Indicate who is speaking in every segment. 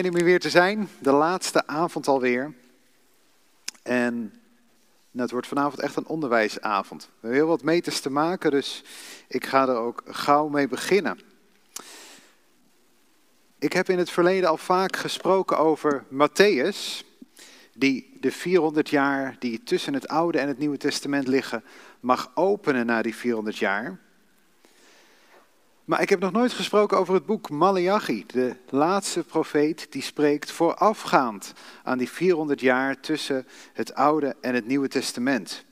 Speaker 1: Fijn om hier weer te zijn, de laatste avond alweer. En het wordt vanavond echt een onderwijsavond. We hebben heel wat meters te maken, dus ik ga er ook gauw mee beginnen. Ik heb in het verleden al vaak gesproken over Matthäus, die de 400 jaar die tussen het Oude en het Nieuwe Testament liggen, mag openen na die 400 jaar. Maar ik heb nog nooit gesproken over het boek Malachi, de laatste profeet die spreekt voorafgaand aan die 400 jaar tussen het Oude en het Nieuwe Testament.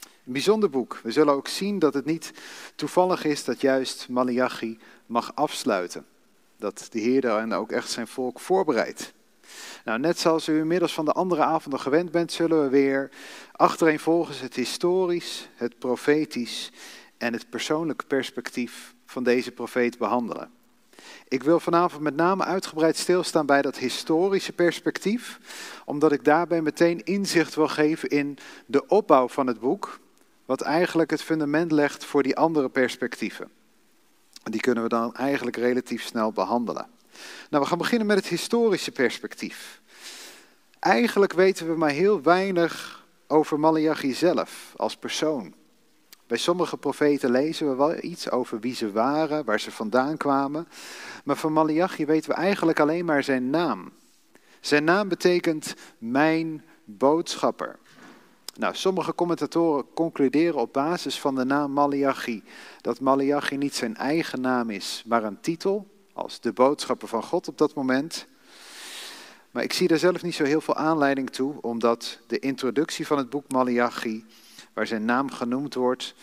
Speaker 1: Een bijzonder boek. We zullen ook zien dat het niet toevallig is dat juist Malachi mag afsluiten. Dat de Heer daarin ook echt zijn volk voorbereidt. Nou, net zoals u inmiddels van de andere avonden gewend bent, zullen we weer achtereenvolgens het historisch, het profetisch en het persoonlijke perspectief van deze profeet behandelen. Ik wil vanavond met name uitgebreid stilstaan bij dat historische perspectief, omdat ik daarbij meteen inzicht wil geven in de opbouw van het boek, wat eigenlijk het fundament legt voor die andere perspectieven. Die kunnen we dan eigenlijk relatief snel behandelen. Nou, we gaan beginnen met het historische perspectief. Eigenlijk weten we maar heel weinig over Malachi zelf als persoon. Bij sommige profeten lezen we wel iets over wie ze waren, waar ze vandaan kwamen. Maar van Malachi weten we eigenlijk alleen maar zijn naam. Zijn naam betekent mijn boodschapper. Nou, sommige commentatoren concluderen op basis van de naam Malachi dat Malachi niet zijn eigen naam is, maar een titel als de boodschapper van God op dat moment. Maar ik zie daar zelf niet zo heel veel aanleiding toe, omdat de introductie van het boek Malachi waar zijn naam genoemd wordt,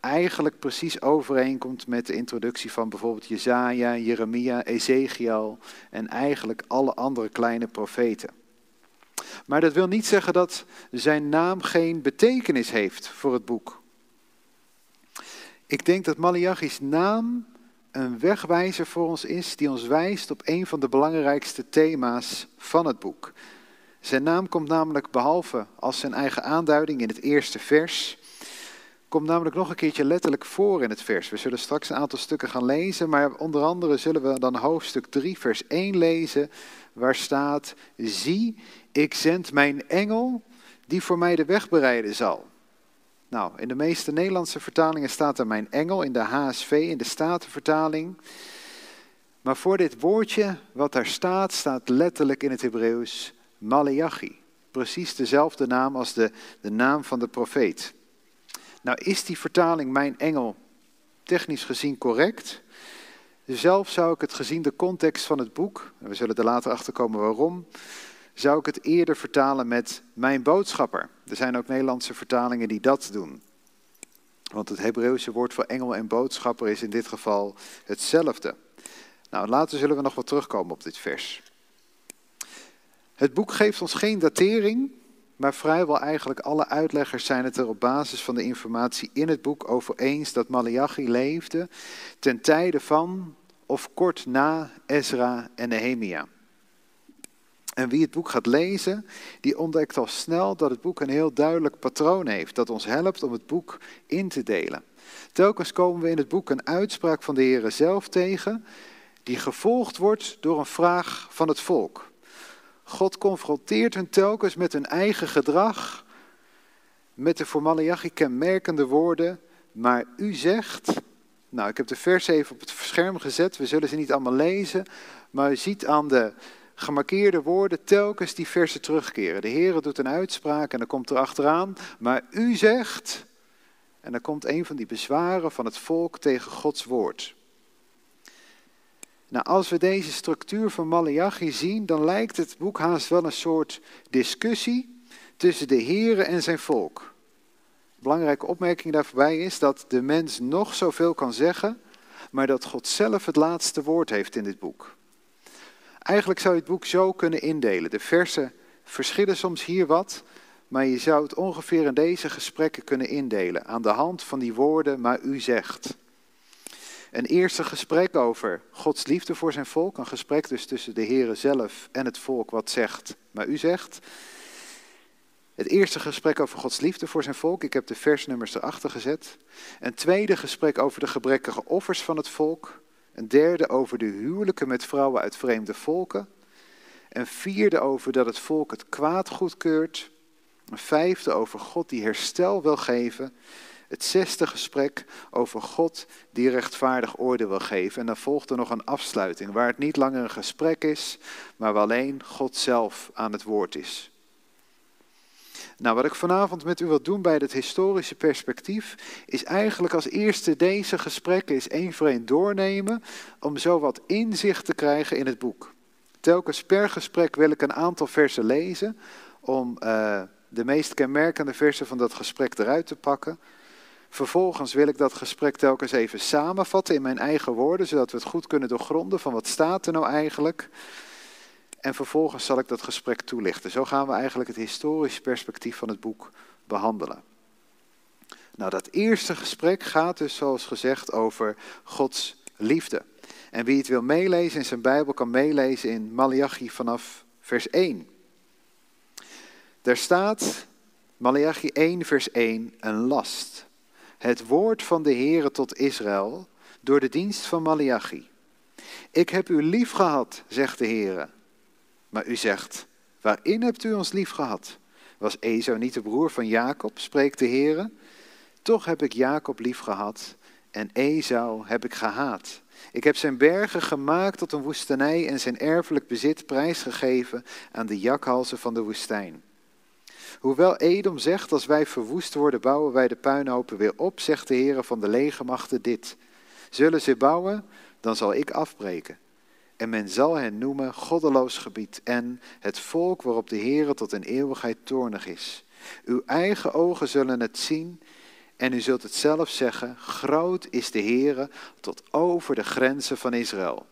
Speaker 1: eigenlijk precies overeenkomt met de introductie van bijvoorbeeld Jezaja, Jeremia, Ezekiel en eigenlijk alle andere kleine profeten. Maar dat wil niet zeggen dat zijn naam geen betekenis heeft voor het boek. Ik denk dat Malachi's naam een wegwijzer voor ons is die ons wijst op een van de belangrijkste thema's van het boek. Zijn naam komt namelijk behalve als zijn eigen aanduiding in het eerste vers, komt namelijk nog een keertje letterlijk voor in het vers. We zullen straks een aantal stukken gaan lezen, maar onder andere zullen we dan hoofdstuk 3, vers 1 lezen, waar staat, zie, ik zend mijn engel die voor mij de weg bereiden zal. Nou, in de meeste Nederlandse vertalingen staat er mijn engel, in de HSV, in de Statenvertaling. Maar voor dit woordje wat daar staat, staat letterlijk in het Hebreeuws Malachi. Precies dezelfde naam als de, de naam van de profeet. Nou is die vertaling mijn engel technisch gezien correct. Zelf zou ik het gezien de context van het boek, en we zullen er later achter komen waarom, zou ik het eerder vertalen met mijn boodschapper. Er zijn ook Nederlandse vertalingen die dat doen. Want het Hebreeuwse woord voor engel en boodschapper is in dit geval hetzelfde. Nou, later zullen we nog wat terugkomen op dit vers. Het boek geeft ons geen datering, maar vrijwel eigenlijk alle uitleggers zijn het er op basis van de informatie in het boek over eens dat Malachi leefde ten tijde van of kort na Ezra en Nehemia. En wie het boek gaat lezen, die ontdekt al snel dat het boek een heel duidelijk patroon heeft dat ons helpt om het boek in te delen. Telkens komen we in het boek een uitspraak van de Heer zelf tegen, die gevolgd wordt door een vraag van het volk. God confronteert hun telkens met hun eigen gedrag, met de voor Malachi kenmerkende woorden, maar u zegt, nou ik heb de vers even op het scherm gezet, we zullen ze niet allemaal lezen, maar u ziet aan de gemarkeerde woorden telkens die versen terugkeren. De Heer doet een uitspraak en dan komt er achteraan, maar u zegt, en dan komt een van die bezwaren van het volk tegen Gods woord. Nou, als we deze structuur van Malachi zien, dan lijkt het boek haast wel een soort discussie tussen de Here en zijn volk. belangrijke opmerking daarbij is dat de mens nog zoveel kan zeggen, maar dat God zelf het laatste woord heeft in dit boek. Eigenlijk zou je het boek zo kunnen indelen. De versen verschillen soms hier wat, maar je zou het ongeveer in deze gesprekken kunnen indelen. Aan de hand van die woorden, maar u zegt. Een eerste gesprek over Gods liefde voor zijn volk. Een gesprek dus tussen de Heere zelf en het volk wat zegt, maar u zegt. Het eerste gesprek over Gods liefde voor zijn volk. Ik heb de versnummers erachter gezet. Een tweede gesprek over de gebrekkige offers van het volk. Een derde over de huwelijken met vrouwen uit vreemde volken. Een vierde over dat het volk het kwaad goedkeurt. Een vijfde over God die herstel wil geven. Het zesde gesprek over God die rechtvaardig oordeel wil geven. En dan volgt er nog een afsluiting waar het niet langer een gesprek is, maar waar alleen God zelf aan het woord is. Nou, wat ik vanavond met u wil doen bij het historische perspectief, is eigenlijk als eerste deze gesprekken eens één voor één doornemen, om zo wat inzicht te krijgen in het boek. Telkens per gesprek wil ik een aantal versen lezen, om uh, de meest kenmerkende versen van dat gesprek eruit te pakken. Vervolgens wil ik dat gesprek telkens even samenvatten in mijn eigen woorden, zodat we het goed kunnen doorgronden van wat staat er nou eigenlijk. En vervolgens zal ik dat gesprek toelichten. Zo gaan we eigenlijk het historische perspectief van het boek behandelen. Nou, dat eerste gesprek gaat dus zoals gezegd over Gods liefde. En wie het wil meelezen in zijn Bijbel kan meelezen in Malachi vanaf vers 1. Daar staat, Malachi 1 vers 1, een last. Het woord van de Heere tot Israël door de dienst van Malachi. Ik heb u lief gehad, zegt de Heere. Maar u zegt, waarin hebt u ons lief gehad? Was Esau niet de broer van Jacob, spreekt de Heere? Toch heb ik Jacob lief gehad en Esau heb ik gehaat. Ik heb zijn bergen gemaakt tot een woestenij en zijn erfelijk bezit prijsgegeven aan de jakhalzen van de woestijn. Hoewel Edom zegt, als wij verwoest worden, bouwen wij de puinhopen weer op, zegt de Heere van de legermachten dit. Zullen ze bouwen, dan zal ik afbreken. En men zal hen noemen goddeloos gebied en het volk waarop de Heere tot een eeuwigheid toornig is. Uw eigen ogen zullen het zien en u zult het zelf zeggen, groot is de Heere tot over de grenzen van Israël.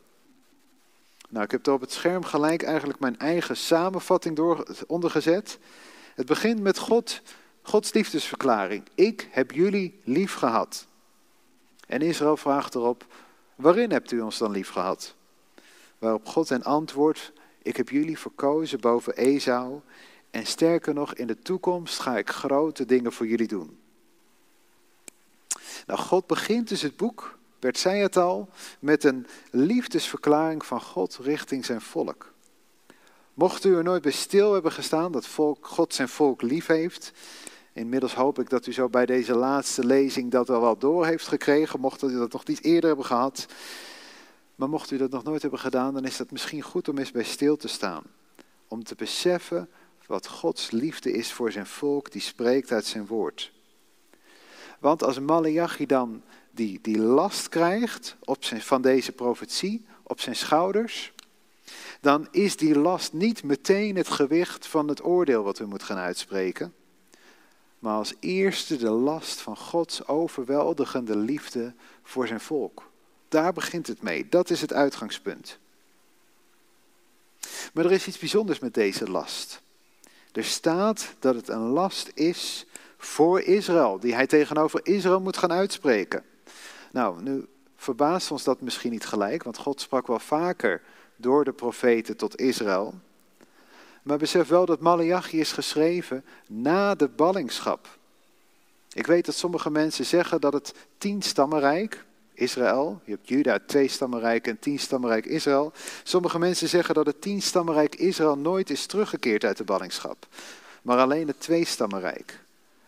Speaker 1: Nou, ik heb er op het scherm gelijk eigenlijk mijn eigen samenvatting door, ondergezet. Het begint met God, Gods liefdesverklaring. Ik heb jullie lief gehad. En Israël vraagt erop, waarin hebt u ons dan lief gehad? Waarop God hen antwoordt, ik heb jullie verkozen boven Esau en sterker nog, in de toekomst ga ik grote dingen voor jullie doen. Nou, God begint dus het boek, Bert zei het al, met een liefdesverklaring van God richting zijn volk. Mocht u er nooit bij stil hebben gestaan dat volk, God zijn volk lief heeft, inmiddels hoop ik dat u zo bij deze laatste lezing dat al wel door heeft gekregen, mocht u dat nog niet eerder hebben gehad. Maar mocht u dat nog nooit hebben gedaan, dan is dat misschien goed om eens bij stil te staan. Om te beseffen wat Gods liefde is voor zijn volk, die spreekt uit zijn woord. Want als Malachi dan die, die last krijgt op zijn, van deze profetie op zijn schouders, dan is die last niet meteen het gewicht van het oordeel wat we moeten gaan uitspreken, maar als eerste de last van Gods overweldigende liefde voor zijn volk. Daar begint het mee. Dat is het uitgangspunt. Maar er is iets bijzonders met deze last. Er staat dat het een last is voor Israël, die hij tegenover Israël moet gaan uitspreken. Nou, nu verbaast ons dat misschien niet gelijk, want God sprak wel vaker door de profeten tot Israël. Maar besef wel dat Malachi is geschreven na de ballingschap. Ik weet dat sommige mensen zeggen dat het tienstammenrijk, Israël. Je hebt Juda, twee stammenrijk en tien stammenrijk Israël. Sommige mensen zeggen dat het tien stammenrijk Israël nooit is teruggekeerd uit de ballingschap. Maar alleen het twee stammenrijk.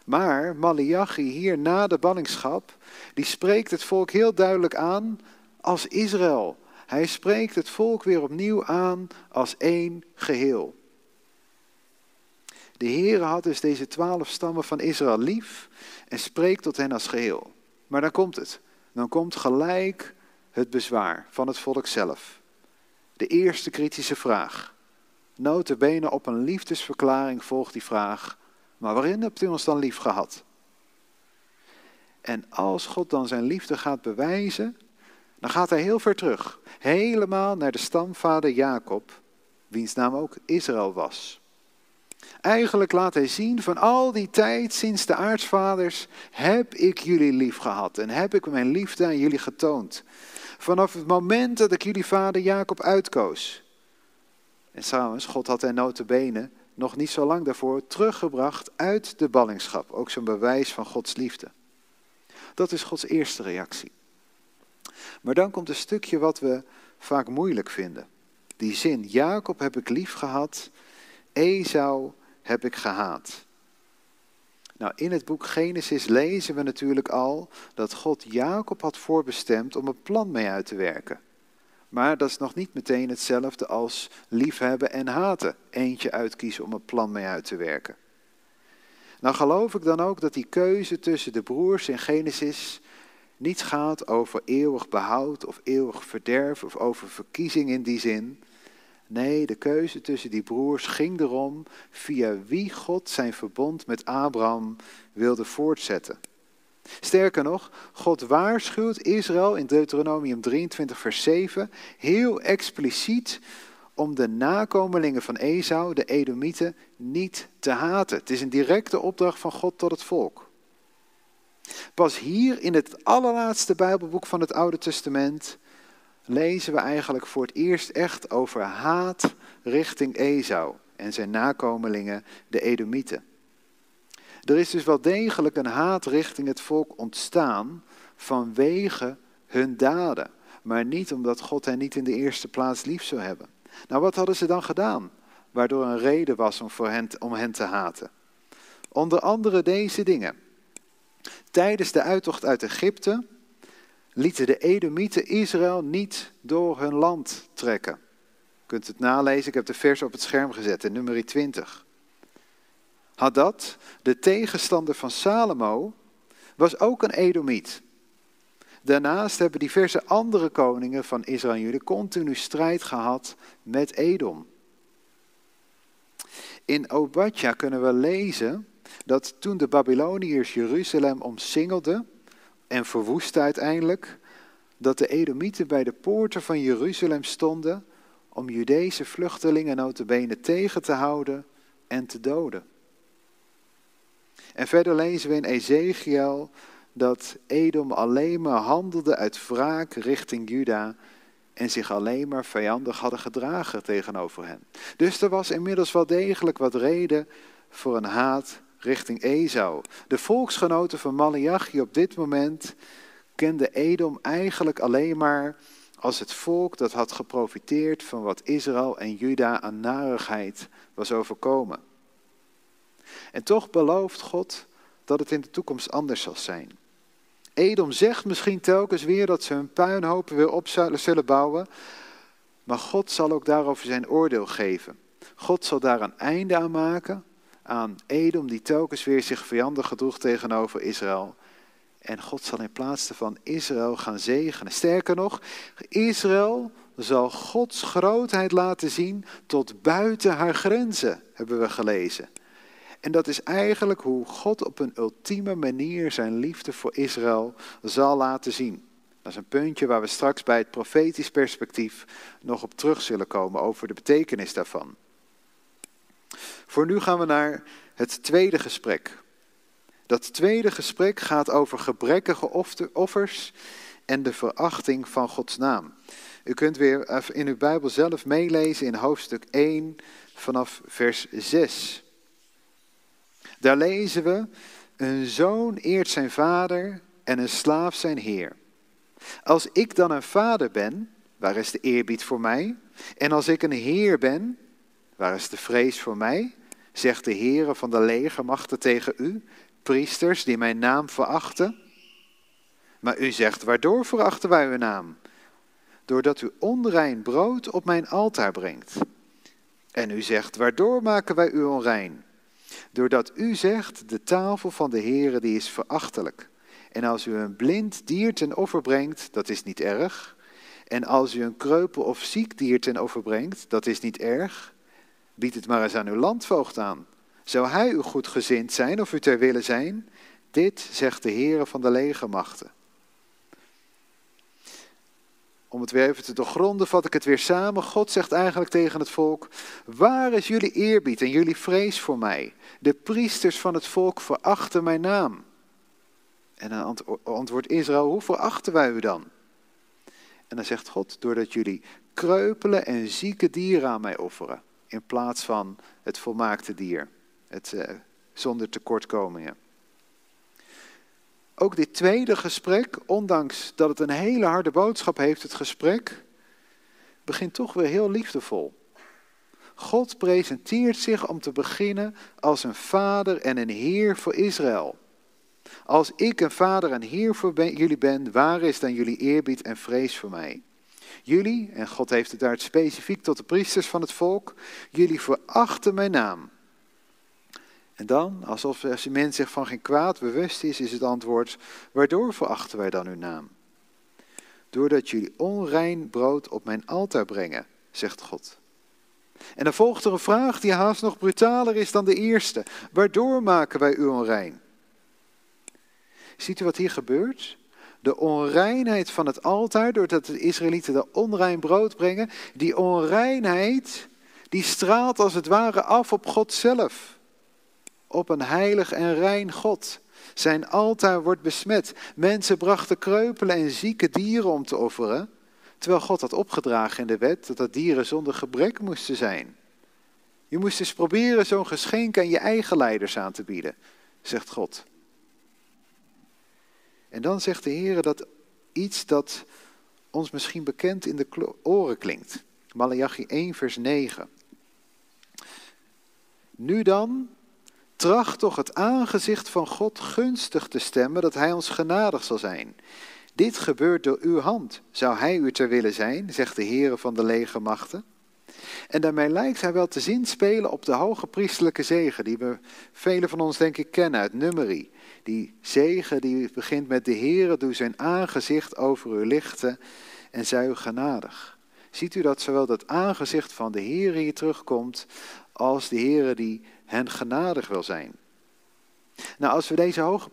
Speaker 1: Maar Malachi hier na de ballingschap, die spreekt het volk heel duidelijk aan als Israël. Hij spreekt het volk weer opnieuw aan als één geheel. De Heere had dus deze twaalf stammen van Israël lief en spreekt tot hen als geheel. Maar dan komt het dan komt gelijk het bezwaar van het volk zelf. De eerste kritische vraag. Notabene op een liefdesverklaring volgt die vraag, maar waarin hebt u ons dan lief gehad? En als God dan zijn liefde gaat bewijzen, dan gaat hij heel ver terug. Helemaal naar de stamvader Jacob, wiens naam ook Israël was. Eigenlijk laat hij zien van al die tijd sinds de aartsvaders heb ik jullie lief gehad en heb ik mijn liefde aan jullie getoond. Vanaf het moment dat ik jullie vader Jacob uitkoos. En trouwens, God had hen notabene nog niet zo lang daarvoor teruggebracht uit de ballingschap. Ook zo'n bewijs van Gods liefde. Dat is Gods eerste reactie. Maar dan komt een stukje wat we vaak moeilijk vinden. Die zin, Jacob heb ik lief gehad, Esau heb ik gehaat. Nou, in het boek Genesis lezen we natuurlijk al dat God Jacob had voorbestemd om een plan mee uit te werken. Maar dat is nog niet meteen hetzelfde als liefhebben en haten. Eentje uitkiezen om een plan mee uit te werken. Nou geloof ik dan ook dat die keuze tussen de broers in Genesis niet gaat over eeuwig behoud of eeuwig verderf of over verkiezing in die zin. Nee, de keuze tussen die broers ging erom via wie God zijn verbond met Abraham wilde voortzetten. Sterker nog, God waarschuwt Israël in Deuteronomium 23, vers 7 heel expliciet om de nakomelingen van Esau, de Edomieten, niet te haten. Het is een directe opdracht van God tot het volk. Pas hier in het allerlaatste Bijbelboek van het Oude Testament lezen we eigenlijk voor het eerst echt over haat richting Esau en zijn nakomelingen, de Edomieten. Er is dus wel degelijk een haat richting het volk ontstaan vanwege hun daden, maar niet omdat God hen niet in de eerste plaats lief zou hebben. Nou, wat hadden ze dan gedaan, waardoor een reden was om, voor hen, om hen te haten? Onder andere deze dingen. Tijdens de uittocht uit Egypte lieten de Edomieten Israël niet door hun land trekken. Je kunt het nalezen, ik heb de vers op het scherm gezet in nummer 20. Hadad, de tegenstander van Salomo, was ook een Edomiet. Daarnaast hebben diverse andere koningen van Israël en continu strijd gehad met Edom. In Obadja kunnen we lezen dat toen de Babyloniërs Jeruzalem omsingelden en verwoestten uiteindelijk, dat de Edomieten bij de poorten van Jeruzalem stonden om Judese vluchtelingen notabene tegen te houden en te doden. En verder lezen we in Ezekiel dat Edom alleen maar handelde uit wraak richting Juda en zich alleen maar vijandig hadden gedragen tegenover hen. Dus er was inmiddels wel degelijk wat reden voor een haat richting Esau. De volksgenoten van Malachi op dit moment kenden Edom eigenlijk alleen maar als het volk dat had geprofiteerd van wat Israël en Juda aan narigheid was overkomen. En toch belooft God dat het in de toekomst anders zal zijn. Edom zegt misschien telkens weer dat ze hun puinhopen weer op zullen bouwen, maar God zal ook daarover zijn oordeel geven. God zal daar een einde aan maken, aan Edom die telkens weer zich vijandig gedroeg tegenover Israël. En God zal in plaats daarvan Israël gaan zegenen. Sterker nog, Israël zal Gods grootheid laten zien tot buiten haar grenzen, hebben we gelezen. En dat is eigenlijk hoe God op een ultieme manier zijn liefde voor Israël zal laten zien. Dat is een puntje waar we straks bij het profetisch perspectief nog op terug zullen komen over de betekenis daarvan. Voor nu gaan we naar het tweede gesprek. Dat tweede gesprek gaat over gebrekkige offers en de verachting van Gods naam. U kunt weer in uw Bijbel zelf meelezen in hoofdstuk 1 vanaf vers 6. Daar lezen we, een zoon eert zijn vader en een slaaf zijn heer. Als ik dan een vader ben, waar is de eerbied voor mij? En als ik een heer ben, waar is de vrees voor mij? Zegt de Heere van de legermachten tegen u, priesters die mijn naam verachten. Maar u zegt, waardoor verachten wij uw naam? Doordat u onrein brood op mijn altaar brengt. En u zegt, waardoor maken wij u onrein? Doordat u zegt, de tafel van de Heere die is verachtelijk. En als u een blind dier ten offer brengt, dat is niet erg. En als u een kreupel of ziek dier ten offer brengt, dat is niet erg. Bied het maar eens aan uw landvoogd aan. Zou hij u goed gezind zijn of u ter wille zijn? Dit zegt de Heere van de legermachten. Om het weer even te doorgronden, vat ik het weer samen. God zegt eigenlijk tegen het volk: Waar is jullie eerbied en jullie vrees voor mij? De priesters van het volk verachten mijn naam. En dan antwoordt Israël: Hoe verachten wij u dan? En dan zegt God: Doordat jullie kreupelen en zieke dieren aan mij offeren, in plaats van het volmaakte dier, het uh, zonder tekortkomingen. Ook dit tweede gesprek, ondanks dat het een hele harde boodschap heeft, het gesprek, begint toch weer heel liefdevol. God presenteert zich om te beginnen als een vader en een heer voor Israël. Als ik een vader en heer voor jullie ben, waar is dan jullie eerbied en vrees voor mij? Jullie, en God heeft het daar specifiek tot de priesters van het volk, jullie verachten mijn naam. En dan, alsof als de mens zich van geen kwaad bewust is, is het antwoord, waardoor verachten wij dan uw naam? Doordat jullie onrein brood op mijn altaar brengen, zegt God. En dan volgt er een vraag die haast nog brutaler is dan de eerste. Waardoor maken wij u onrein? Ziet u wat hier gebeurt? De onreinheid van het altaar, doordat de Israëlieten de onrein brood brengen, die onreinheid, die straalt als het ware af op God zelf. Op een heilig en rein God. Zijn altaar wordt besmet. Mensen brachten kreupelen en zieke dieren om te offeren, terwijl God had opgedragen in de wet dat dat dieren zonder gebrek moesten zijn. Je moest eens proberen zo'n geschenk aan je eigen leiders aan te bieden, zegt God. En dan zegt de Heer dat iets dat ons misschien bekend in de oren klinkt. Malachi 1, vers 9. Nu dan, tracht toch het aangezicht van God gunstig te stemmen, dat Hij ons genadig zal zijn. Dit gebeurt door uw hand. Zou Hij u ter willen zijn, zegt de Heer van de legermachten. En daarmee lijkt hij wel te zien spelen op de hoge priestelijke zegen, die we velen van ons denk ik kennen uit Numeri. Die zegen die begint met de Heere, doe zijn aangezicht over u lichten en zij u genadig. Ziet u dat zowel dat aangezicht van de Heere hier terugkomt, als de Heere die hen genadig wil zijn. Nou, als we deze hoge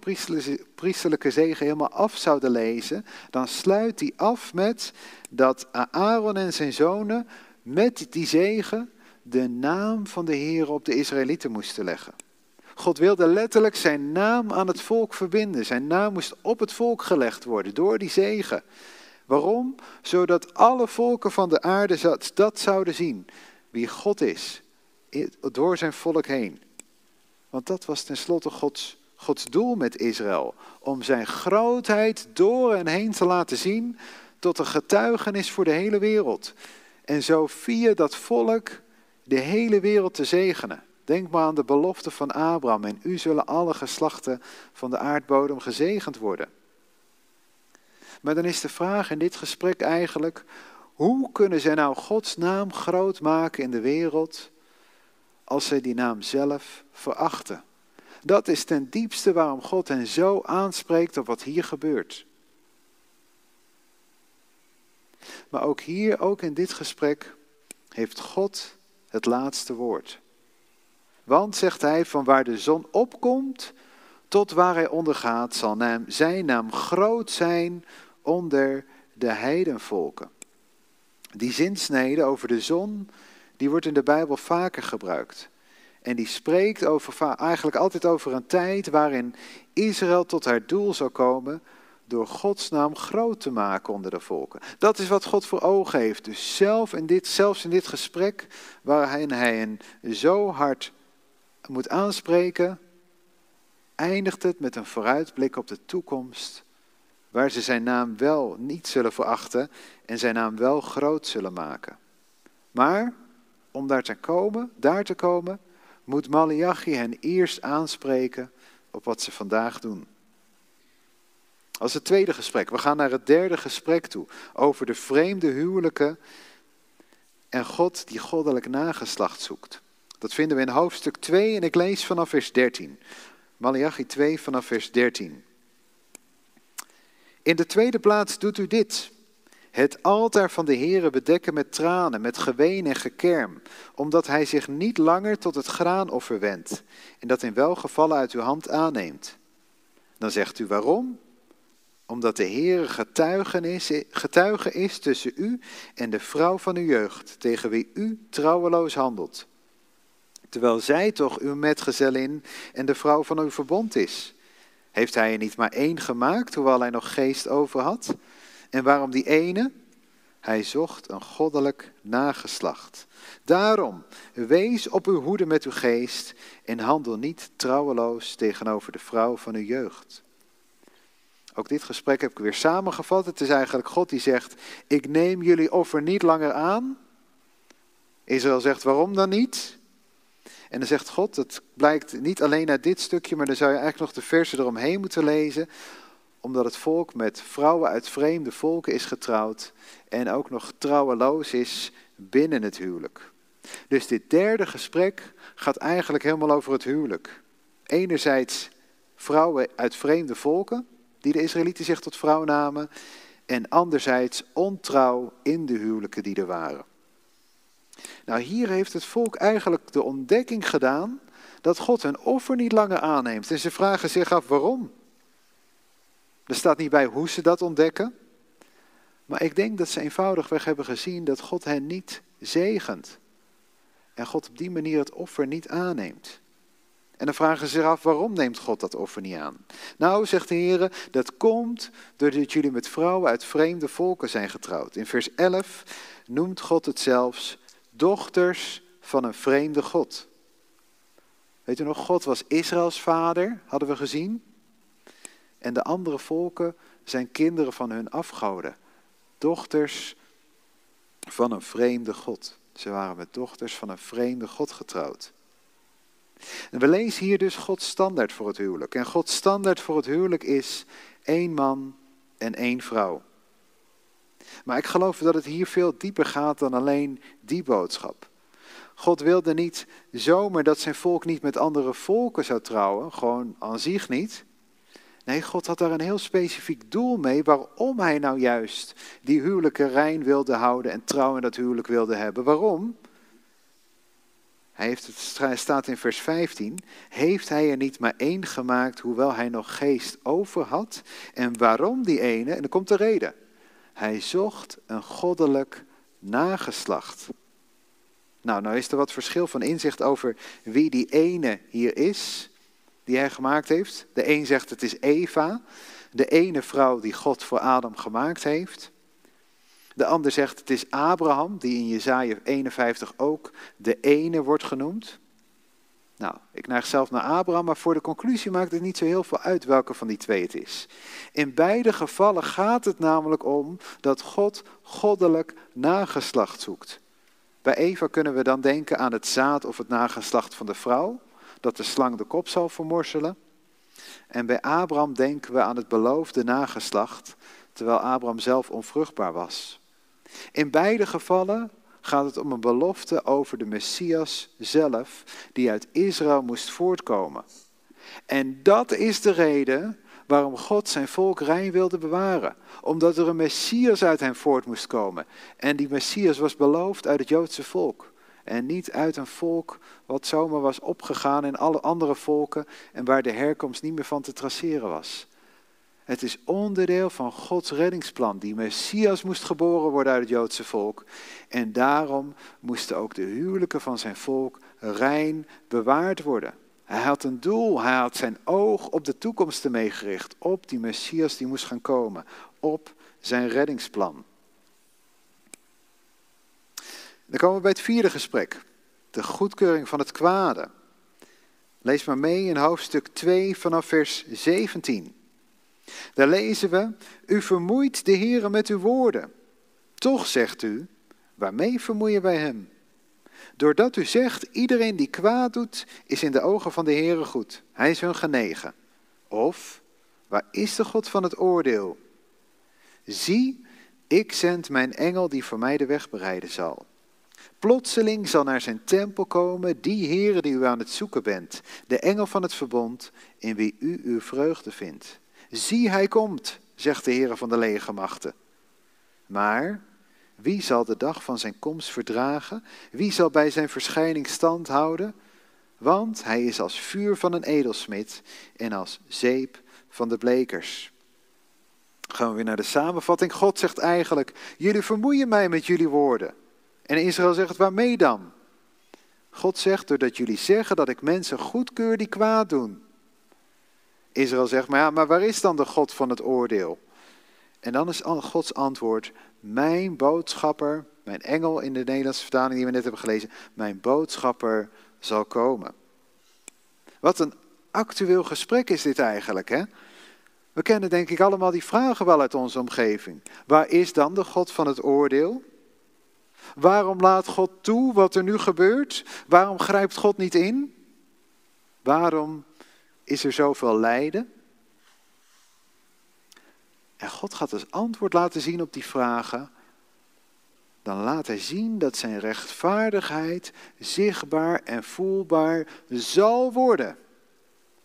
Speaker 1: priesterlijke zegen helemaal af zouden lezen, dan sluit die af met dat Aaron en zijn zonen met die zegen de naam van de Heer op de Israëlieten moesten leggen. God wilde letterlijk zijn naam aan het volk verbinden. Zijn naam moest op het volk gelegd worden door die zegen. Waarom? Zodat alle volken van de aarde dat zouden zien. Wie God is. Door zijn volk heen. Want dat was tenslotte Gods, Gods doel met Israël. Om zijn grootheid door en heen te laten zien. Tot een getuigenis voor de hele wereld. En zo via dat volk de hele wereld te zegenen. Denk maar aan de belofte van Abraham. En u zullen alle geslachten van de aardbodem gezegend worden. Maar dan is de vraag in dit gesprek eigenlijk, hoe kunnen zij nou Gods naam groot maken in de wereld als zij die naam zelf verachten? Dat is ten diepste waarom God hen zo aanspreekt op wat hier gebeurt. Maar ook hier, ook in dit gesprek, heeft God het laatste woord. Want, zegt hij, van waar de zon opkomt tot waar hij ondergaat, zal naam, zijn naam groot zijn onder de heidenvolken. Die zinsnede over de zon, die wordt in de Bijbel vaker gebruikt. En die spreekt over, eigenlijk altijd over een tijd waarin Israël tot haar doel zou komen door Gods naam groot te maken onder de volken. Dat is wat God voor ogen heeft. Dus zelf in dit, zelfs in dit gesprek, waarin hij hen zo hard moet aanspreken, eindigt het met een vooruitblik op de toekomst, waar ze zijn naam wel niet zullen verachten en zijn naam wel groot zullen maken. Maar om daar te komen, daar te komen, moet Malachi hen eerst aanspreken op wat ze vandaag doen. Als het tweede gesprek. We gaan naar het derde gesprek toe. Over de vreemde huwelijken en God die goddelijk nageslacht zoekt. Dat vinden we in hoofdstuk 2 en ik lees vanaf vers 13. Malachi 2 vanaf vers 13. In de tweede plaats doet u dit. Het altaar van de Heere bedekken met tranen, met geween en gekerm, omdat hij zich niet langer tot het graanoffer wendt en dat in welgevallen uit uw hand aanneemt. Dan zegt u waarom? omdat de Heer getuige is tussen u en de vrouw van uw jeugd, tegen wie u trouweloos handelt. Terwijl zij toch uw metgezellin en de vrouw van uw verbond is. Heeft hij er niet maar één gemaakt, hoewel hij nog geest over had? En waarom die ene? Hij zocht een goddelijk nageslacht. Daarom, wees op uw hoede met uw geest en handel niet trouweloos tegenover de vrouw van uw jeugd. Ook dit gesprek heb ik weer samengevat. Het is eigenlijk God die zegt, ik neem jullie offer niet langer aan. Israël zegt, waarom dan niet? En dan zegt God, dat blijkt niet alleen uit dit stukje, maar dan zou je eigenlijk nog de versen eromheen moeten lezen. Omdat het volk met vrouwen uit vreemde volken is getrouwd en ook nog trouweloos is binnen het huwelijk. Dus dit derde gesprek gaat eigenlijk helemaal over het huwelijk. Enerzijds vrouwen uit vreemde volken, die de Israëlieten zich tot vrouw namen, en anderzijds ontrouw in de huwelijken die er waren. Nou, hier heeft het volk eigenlijk de ontdekking gedaan dat God hun offer niet langer aanneemt. En ze vragen zich af waarom. Er staat niet bij hoe ze dat ontdekken. Maar ik denk dat ze eenvoudigweg hebben gezien dat God hen niet zegent. En God op die manier het offer niet aanneemt. En dan vragen ze zich af, waarom neemt God dat offer niet aan? Nou, zegt de Heer, dat komt doordat jullie met vrouwen uit vreemde volken zijn getrouwd. In vers 11 noemt God het zelfs dochters van een vreemde God. Weet u nog, God was Israëls vader, hadden we gezien. En de andere volken zijn kinderen van hun afgoden. Dochters van een vreemde God. Ze waren met dochters van een vreemde God getrouwd. En we lezen hier dus Gods standaard voor het huwelijk. En Gods standaard voor het huwelijk is één man en één vrouw. Maar ik geloof dat het hier veel dieper gaat dan alleen die boodschap. God wilde niet zomaar dat zijn volk niet met andere volken zou trouwen, gewoon aan zich niet. Nee, God had daar een heel specifiek doel mee waarom hij nou juist die huwelijken rein wilde houden en trouw in dat huwelijk wilde hebben. Waarom? Hij heeft het staat in vers 15. Heeft hij er niet maar één gemaakt, hoewel hij nog geest over had? En waarom die ene? En dan komt de reden. Hij zocht een goddelijk nageslacht. Nou, nou is er wat verschil van inzicht over wie die ene hier is, die hij gemaakt heeft. De een zegt het is Eva, de ene vrouw die God voor Adam gemaakt heeft. De ander zegt het is Abraham, die in Jezaja 51 ook de ene wordt genoemd. Nou, ik neig zelf naar Abraham, maar voor de conclusie maakt het niet zo heel veel uit welke van die twee het is. In beide gevallen gaat het namelijk om dat God goddelijk nageslacht zoekt. Bij Eva kunnen we dan denken aan het zaad of het nageslacht van de vrouw, dat de slang de kop zal vermorselen. En bij Abraham denken we aan het beloofde nageslacht, terwijl Abraham zelf onvruchtbaar was. In beide gevallen gaat het om een belofte over de Messias zelf, die uit Israël moest voortkomen. En dat is de reden waarom God zijn volk rein wilde bewaren. Omdat er een Messias uit hen voort moest komen. En die Messias was beloofd uit het Joodse volk. En niet uit een volk wat zomaar was opgegaan in alle andere volken en waar de herkomst niet meer van te traceren was. Het is onderdeel van Gods reddingsplan. Die Messias moest geboren worden uit het Joodse volk. En daarom moesten ook de huwelijken van zijn volk rein bewaard worden. Hij had een doel, hij had zijn oog op de toekomst ermee gericht. Op die Messias die moest gaan komen. Op zijn reddingsplan. Dan komen we bij het vierde gesprek. De goedkeuring van het kwade. Lees maar mee in hoofdstuk 2 vanaf vers 17. Daar lezen we, u vermoeit de Heere met uw woorden. Toch zegt u, waarmee vermoeien wij hem? Doordat u zegt, iedereen die kwaad doet, is in de ogen van de Heere goed. Hij is hun genegen. Of, waar is de God van het oordeel? Zie, ik zend mijn engel die voor mij de weg bereiden zal. Plotseling zal naar zijn tempel komen die Heere die u aan het zoeken bent, de engel van het verbond, in wie u uw vreugde vindt. Zie, hij komt, zegt de Heer van de legermachten. Maar wie zal de dag van zijn komst verdragen? Wie zal bij zijn verschijning stand houden? Want hij is als vuur van een edelsmid en als zeep van de blekers. Gaan we weer naar de samenvatting. God zegt eigenlijk, jullie vermoeien mij met jullie woorden. En Israël zegt, waarmee dan? God zegt, doordat jullie zeggen dat ik mensen goedkeur die kwaad doen. Israël zegt, maar ja, maar waar is dan de God van het oordeel? En dan is Gods antwoord, mijn boodschapper, mijn engel in de Nederlandse vertaling die we net hebben gelezen, mijn boodschapper zal komen. Wat een actueel gesprek is dit eigenlijk, hè? We kennen denk ik allemaal die vragen wel uit onze omgeving. Waar is dan de God van het oordeel? Waarom laat God toe wat er nu gebeurt? Waarom grijpt God niet in? Waarom is er zoveel lijden? En God gaat als antwoord laten zien op die vragen. Dan laat hij zien dat zijn rechtvaardigheid zichtbaar en voelbaar zal worden.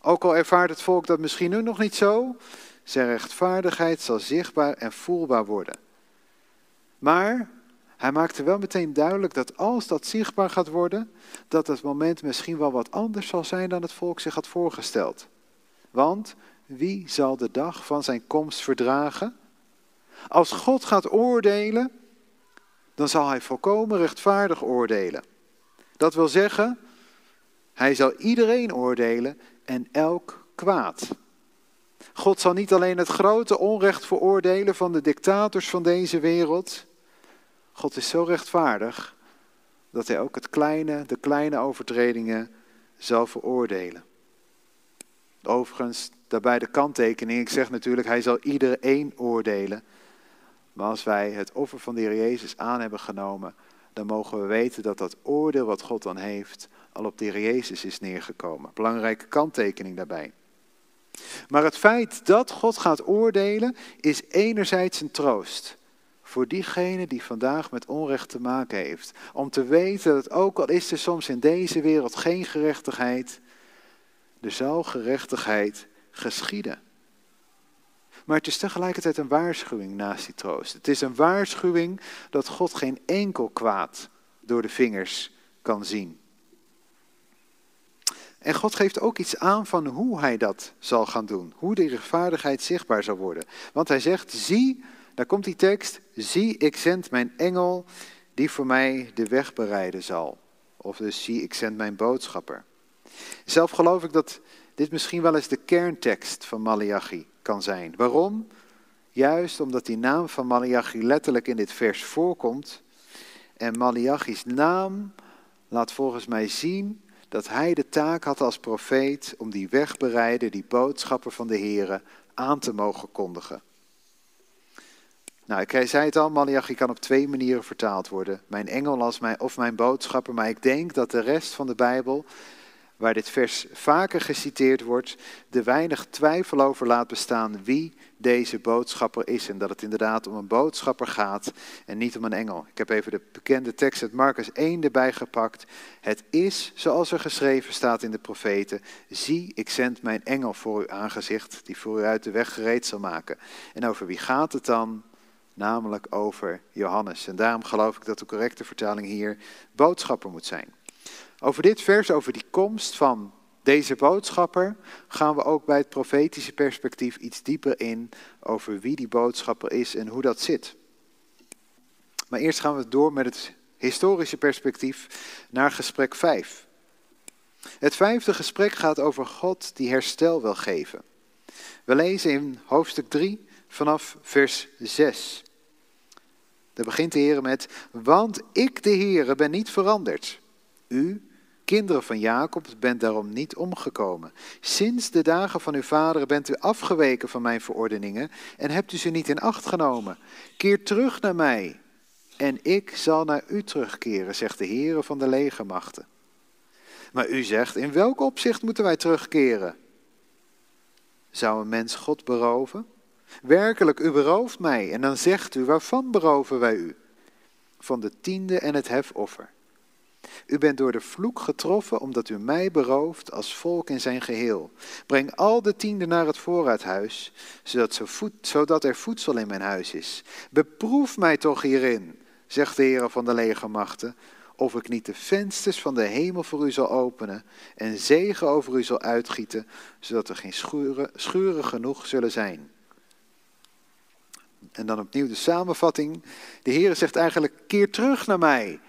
Speaker 1: Ook al ervaart het volk dat misschien nu nog niet zo, zijn rechtvaardigheid zal zichtbaar en voelbaar worden. Maar hij maakte wel meteen duidelijk dat als dat zichtbaar gaat worden, dat het moment misschien wel wat anders zal zijn dan het volk zich had voorgesteld. Want wie zal de dag van zijn komst verdragen? Als God gaat oordelen, dan zal hij volkomen rechtvaardig oordelen. Dat wil zeggen, hij zal iedereen oordelen en elk kwaad. God zal niet alleen het grote onrecht veroordelen van de dictators van deze wereld. God is zo rechtvaardig dat hij ook het kleine, de kleine overtredingen zal veroordelen. Overigens, daarbij de kanttekening. Ik zeg natuurlijk, hij zal iedereen oordelen. Maar als wij het offer van de Heer Jezus aan hebben genomen, dan mogen we weten dat dat oordeel wat God dan heeft, al op de Heer Jezus is neergekomen. Belangrijke kanttekening daarbij. Maar het feit dat God gaat oordelen, is enerzijds een troost. Voor diegene die vandaag met onrecht te maken heeft. Om te weten dat ook al is er soms in deze wereld geen gerechtigheid, er zal gerechtigheid geschieden. Maar het is tegelijkertijd een waarschuwing naast die troost. Het is een waarschuwing dat God geen enkel kwaad door de vingers kan zien. En God geeft ook iets aan van hoe hij dat zal gaan doen. Hoe de rechtvaardigheid zichtbaar zal worden. Want hij zegt, zie, daar komt die tekst, zie ik zend mijn engel die voor mij de weg bereiden zal. Of dus zie ik zend mijn boodschapper. Zelf geloof ik dat dit misschien wel eens de kerntekst van Malachi kan zijn. Waarom? Juist omdat die naam van Malachi letterlijk in dit vers voorkomt. En Malachi's naam laat volgens mij zien dat hij de taak had als profeet om die wegbereiden, die boodschappen van de Here aan te mogen kondigen. Nou, ik zei het al, Malachi kan op twee manieren vertaald worden. Mijn engel als mijn, of mijn boodschapper, maar ik denk dat de rest van de Bijbel waar dit vers vaker geciteerd wordt, de weinig twijfel over laat bestaan wie deze boodschapper is. En dat het inderdaad om een boodschapper gaat en niet om een engel. Ik heb even de bekende tekst uit Marcus 1 erbij gepakt. Het is zoals er geschreven staat in de profeten. Zie, ik zend mijn engel voor uw aangezicht, die voor u uit de weg gereed zal maken. En over wie gaat het dan? Namelijk over Johannes. En daarom geloof ik dat de correcte vertaling hier boodschapper moet zijn. Over dit vers, over die komst van deze boodschapper, gaan we ook bij het profetische perspectief iets dieper in over wie die boodschapper is en hoe dat zit. Maar eerst gaan we door met het historische perspectief naar gesprek 5. Het vijfde gesprek gaat over God die herstel wil geven. We lezen in hoofdstuk 3 vanaf vers 6. Daar begint de Heer met, want ik de Heer ben niet veranderd. U, kinderen van Jacob, bent daarom niet omgekomen. Sinds de dagen van uw vader bent u afgeweken van mijn verordeningen en hebt u ze niet in acht genomen. Keer terug naar mij en ik zal naar u terugkeren, zegt de Heere van de legermachten. Maar u zegt, in welk opzicht moeten wij terugkeren? Zou een mens God beroven? Werkelijk, u berooft mij en dan zegt u, waarvan beroven wij u? Van de tiende en het hefoffer. U bent door de vloek getroffen omdat u mij berooft als volk in zijn geheel. Breng al de tienden naar het voorraadhuis, zodat, zodat er voedsel in mijn huis is. Beproef mij toch hierin, zegt de Heer van de legermachten, of ik niet de vensters van de hemel voor u zal openen en zegen over u zal uitgieten, zodat er geen schuren, schuren genoeg zullen zijn. En dan opnieuw de samenvatting. De Heer zegt eigenlijk, keer terug naar mij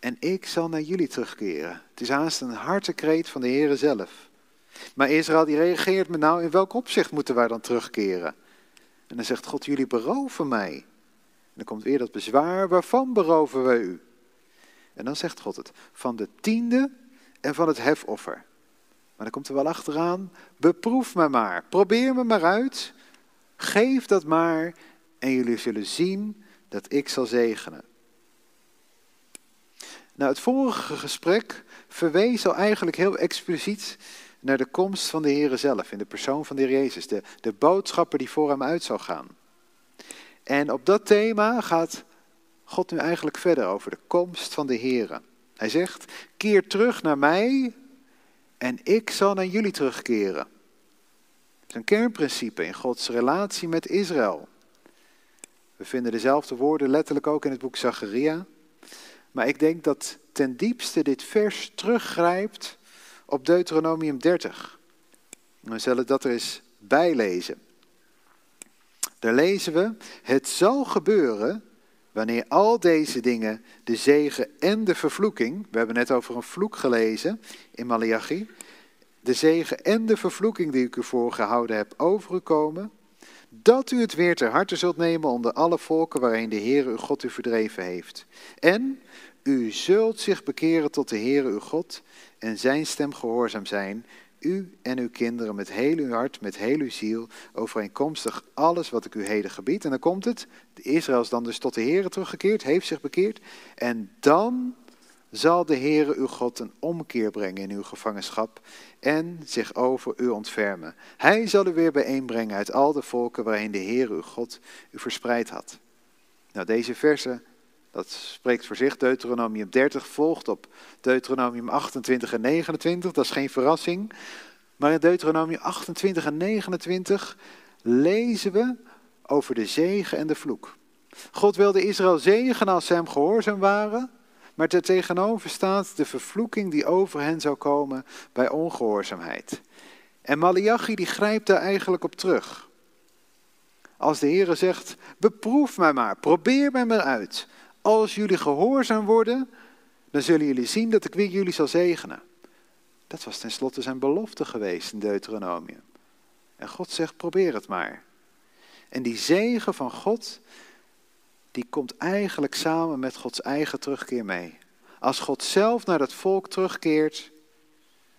Speaker 1: en ik zal naar jullie terugkeren. Het is haast een hartekreet van de Heere zelf. Maar Israël die reageert met nou, in welk opzicht moeten wij dan terugkeren? En dan zegt God, jullie beroven mij. En dan komt weer dat bezwaar, waarvan beroven wij u? En dan zegt God het, van de tiende en van het hefoffer. Maar dan komt er wel achteraan, beproef me maar, probeer me maar uit, geef dat maar en jullie zullen zien dat ik zal zegenen. Nou, het vorige gesprek verwees al eigenlijk heel expliciet naar de komst van de Heer zelf, in de persoon van de Heer Jezus, de, de boodschapper die voor hem uit zou gaan. En op dat thema gaat God nu eigenlijk verder over de komst van de Heer. Hij zegt, keer terug naar mij en ik zal naar jullie terugkeren. Dat is een kernprincipe in Gods relatie met Israël. We vinden dezelfde woorden letterlijk ook in het boek Zacharia. Maar ik denk dat ten diepste dit vers teruggrijpt op Deuteronomium 30. We zullen dat er eens bijlezen. Daar lezen we, het zal gebeuren wanneer al deze dingen, de zegen en de vervloeking, we hebben net over een vloek gelezen in Malachi, de zegen en de vervloeking die ik u voorgehouden heb overgekomen, dat u het weer ter harte zult nemen onder alle volken waarin de Heer uw God u verdreven heeft. En u zult zich bekeren tot de Heere uw God en zijn stem gehoorzaam zijn, u en uw kinderen met heel uw hart, met heel uw ziel, overeenkomstig alles wat ik u heden gebied. En dan komt het, Israël is dan dus tot de Heere teruggekeerd, heeft zich bekeerd. En dan zal de Heere uw God een omkeer brengen in uw gevangenschap en zich over u ontfermen. Hij zal u weer bijeenbrengen uit al de volken waarin de Heere uw God u verspreid had. Nou, deze versen dat spreekt voor zich. Deuteronomium 30 volgt op Deuteronomium 28 en 29. Dat is geen verrassing. Maar in Deuteronomium 28 en 29 lezen we over de zegen en de vloek. God wilde Israël zegenen als ze hem gehoorzaam waren. Maar tegenover staat de vervloeking die over hen zou komen bij ongehoorzaamheid. En Malachi die grijpt daar eigenlijk op terug. Als de Heere zegt, beproef mij maar, probeer mij maar uit. Als jullie gehoorzaam worden, dan zullen jullie zien dat ik weer jullie zal zegenen. Dat was tenslotte zijn belofte geweest in Deuteronomium. En God zegt, probeer het maar. En die zegen van God, die komt eigenlijk samen met Gods eigen terugkeer mee. Als God zelf naar het volk terugkeert,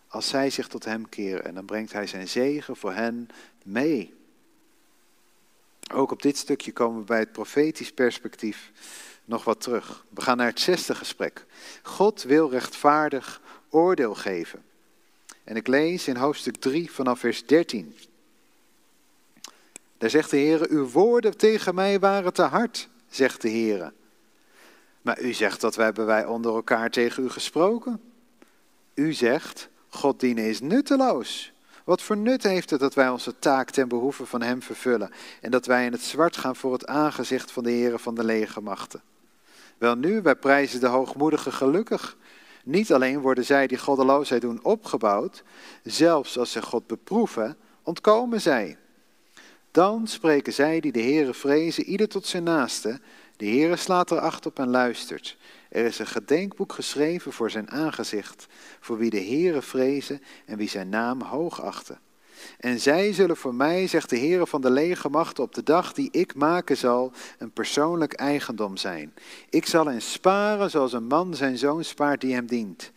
Speaker 1: als zij zich tot hem keren, en dan brengt hij zijn zegen voor hen mee. Ook op dit stukje komen we bij het profetisch perspectief nog wat terug. We gaan naar het zesde gesprek. God wil rechtvaardig oordeel geven. En ik lees in hoofdstuk 3 vanaf vers 13. Daar zegt de Heer, uw woorden tegen mij waren te hard, zegt de Heer. Maar u zegt dat wij hebben wij onder elkaar tegen u gesproken. U zegt, God dienen is nutteloos. Wat voor nut heeft het dat wij onze taak ten behoeve van Hem vervullen en dat wij in het zwart gaan voor het aangezicht van de Heer van de legermachten? Wel nu, wij prijzen de hoogmoedige gelukkig. Niet alleen worden zij die goddeloosheid doen opgebouwd, zelfs als ze God beproeven, ontkomen zij. Dan spreken zij die de Heere vrezen, ieder tot zijn naaste. De Heere slaat er acht op en luistert. Er is een gedenkboek geschreven voor zijn aangezicht, voor wie de Heere vrezen en wie zijn naam hoog achten. En zij zullen voor mij, zegt de Heer van de legermachten, op de dag die ik maken zal, een persoonlijk eigendom zijn. Ik zal hen sparen zoals een man zijn zoon spaart die hem dient.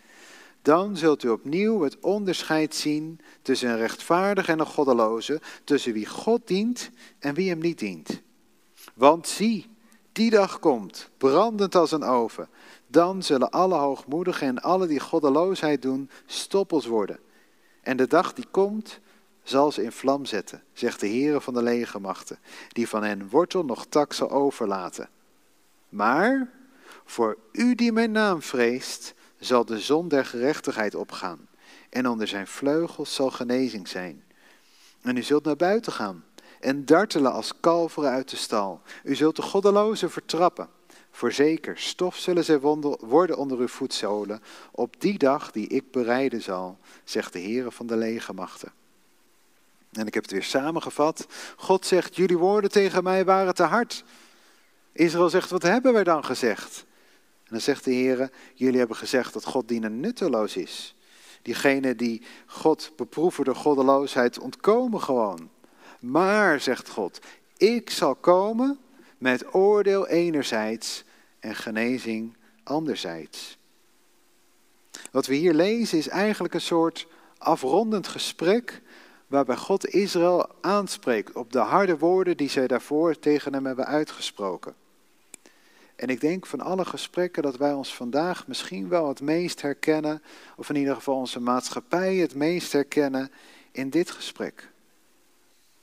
Speaker 1: Dan zult u opnieuw het onderscheid zien tussen een rechtvaardige en een goddeloze, tussen wie God dient en wie hem niet dient. Want zie, die dag komt, brandend als een oven. Dan zullen alle hoogmoedigen en alle die goddeloosheid doen, stoppels worden. En de dag die komt, zal ze in vlam zetten, zegt de Heere van de legermachten, die van hen wortel nog tak zal overlaten. Maar voor u die mijn naam vreest, zal de zon der gerechtigheid opgaan, en onder zijn vleugels zal genezing zijn. En u zult naar buiten gaan en dartelen als kalveren uit de stal. U zult de goddelozen vertrappen. Voorzeker, stof zullen zij worden onder uw voetzolen op die dag die ik bereiden zal, zegt de Heere van de legermachten. En ik heb het weer samengevat. God zegt, jullie woorden tegen mij waren te hard. Israël zegt, wat hebben wij dan gezegd? Dan zegt de Heer, jullie hebben gezegd dat God dienen nutteloos is. Diegenen die God beproeven door goddeloosheid ontkomen gewoon. Maar, zegt God, ik zal komen met oordeel enerzijds en genezing anderzijds. Wat we hier lezen is eigenlijk een soort afrondend gesprek waarbij God Israël aanspreekt op de harde woorden die zij daarvoor tegen hem hebben uitgesproken. En ik denk van alle gesprekken dat wij ons vandaag misschien wel het meest herkennen, of in ieder geval onze maatschappij het meest herkennen in dit gesprek.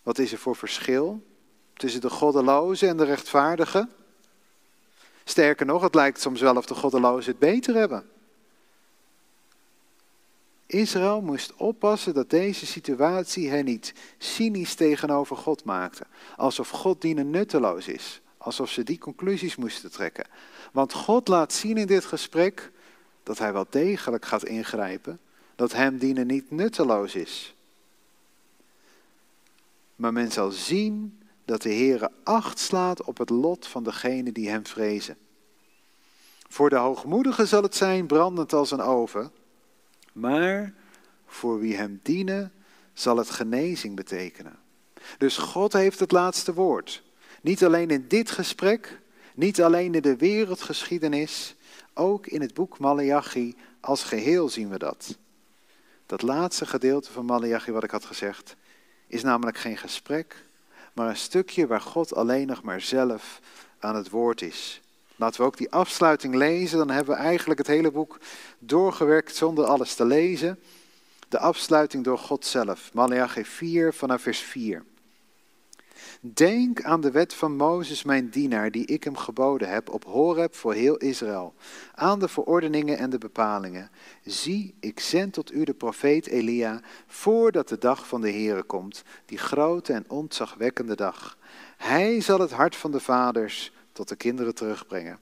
Speaker 1: Wat is er voor verschil tussen de goddeloze en de rechtvaardige? Sterker nog, het lijkt soms wel of de goddelozen het beter hebben. Israël moest oppassen dat deze situatie hen niet cynisch tegenover God maakte. Alsof God dienen nutteloos is. Alsof ze die conclusies moesten trekken. Want God laat zien in dit gesprek dat hij wel degelijk gaat ingrijpen. Dat hem dienen niet nutteloos is. Maar men zal zien dat de Heere acht slaat op het lot van degenen die hem vrezen. Voor de hoogmoedigen zal het zijn brandend als een oven, maar voor wie hem dienen zal het genezing betekenen. Dus God heeft het laatste woord. Niet alleen in dit gesprek, niet alleen in de wereldgeschiedenis, ook in het boek Malachi als geheel zien we dat. Dat laatste gedeelte van Malachi wat ik had gezegd, is namelijk geen gesprek, maar een stukje waar God alleen nog maar zelf aan het woord is. Laten we ook die afsluiting lezen, dan hebben we eigenlijk het hele boek doorgewerkt zonder alles te lezen. De afsluiting door God zelf, Malachi 4 vanaf vers 4. Denk aan de wet van Mozes, mijn dienaar, die ik hem geboden heb op Horeb voor heel Israël. Aan de verordeningen en de bepalingen. Zie, ik zend tot u de profeet Elia, voordat de dag van de Heere komt, die grote en ontzagwekkende dag. Hij zal het hart van de vaders tot de kinderen terugbrengen,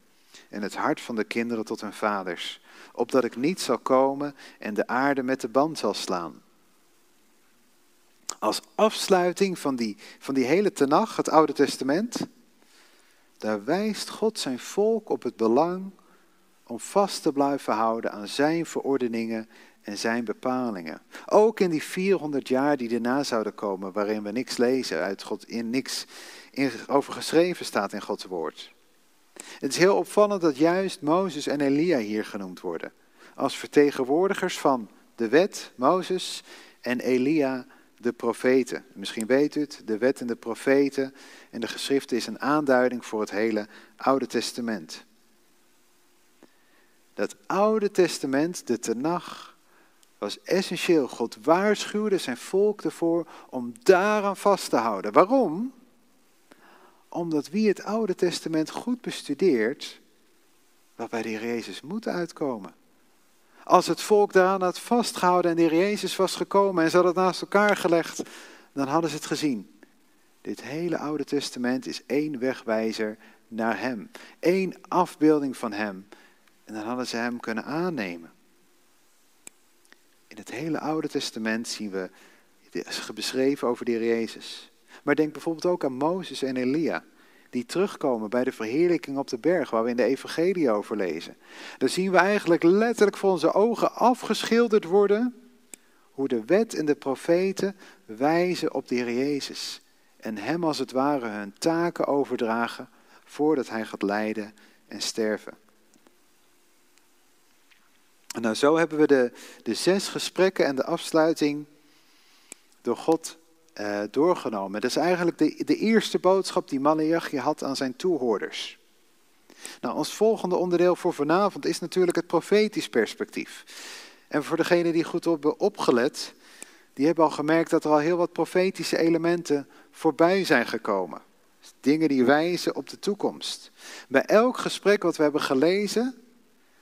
Speaker 1: en het hart van de kinderen tot hun vaders, opdat ik niet zal komen en de aarde met de band zal slaan als afsluiting van die, van die hele tenag, het Oude Testament, daar wijst God zijn volk op het belang om vast te blijven houden aan zijn verordeningen en zijn bepalingen. Ook in die 400 jaar die daarna zouden komen, waarin we niks lezen uit God, in niks in, over geschreven staat in Gods woord. Het is heel opvallend dat juist Mozes en Elia hier genoemd worden. Als vertegenwoordigers van de wet, Mozes, en Elia, de profeten. Misschien weet u het, de wet en de profeten en de geschriften is een aanduiding voor het hele Oude Testament. Dat Oude Testament, de Tenach, was essentieel. God waarschuwde zijn volk ervoor om daaraan vast te houden. Waarom? Omdat wie het Oude Testament goed bestudeert, wel bij de Jezus moet uitkomen. Als het volk daaraan had vastgehouden en de Jezus was gekomen en ze hadden het naast elkaar gelegd, dan hadden ze het gezien. Dit hele Oude Testament is één wegwijzer naar Hem. één afbeelding van Hem. En dan hadden ze Hem kunnen aannemen. In het hele Oude Testament zien we beschreven over de Jezus. Maar denk bijvoorbeeld ook aan Mozes en Elia die terugkomen bij de verheerlijking op de berg, waar we in de Evangelie over lezen. Dan zien we eigenlijk letterlijk voor onze ogen afgeschilderd worden hoe de wet en de profeten wijzen op de Heer Jezus en Hem als het ware hun taken overdragen voordat Hij gaat lijden en sterven. En nou, zo hebben we de, de zes gesprekken en de afsluiting door God uh, doorgenomen. Dat is eigenlijk de, de eerste boodschap die Malachi had aan zijn toehoorders. Nou, ons volgende onderdeel voor vanavond is natuurlijk het profetisch perspectief. En voor degenen die goed hebben opgelet, die hebben al gemerkt dat er al heel wat profetische elementen voorbij zijn gekomen. Dingen die wijzen op de toekomst. Bij elk gesprek wat we hebben gelezen,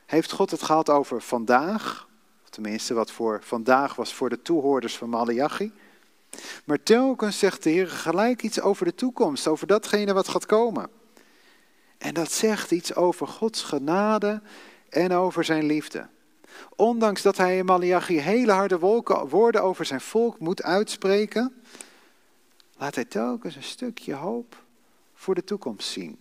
Speaker 1: heeft God het gehad over vandaag. Tenminste, wat voor vandaag was voor de toehoorders van Malachi. Maar telkens zegt de Heer gelijk iets over de toekomst, over datgene wat gaat komen. En dat zegt iets over Gods genade en over zijn liefde. Ondanks dat hij in Malachi hele harde woorden over zijn volk moet uitspreken, laat hij telkens een stukje hoop voor de toekomst zien.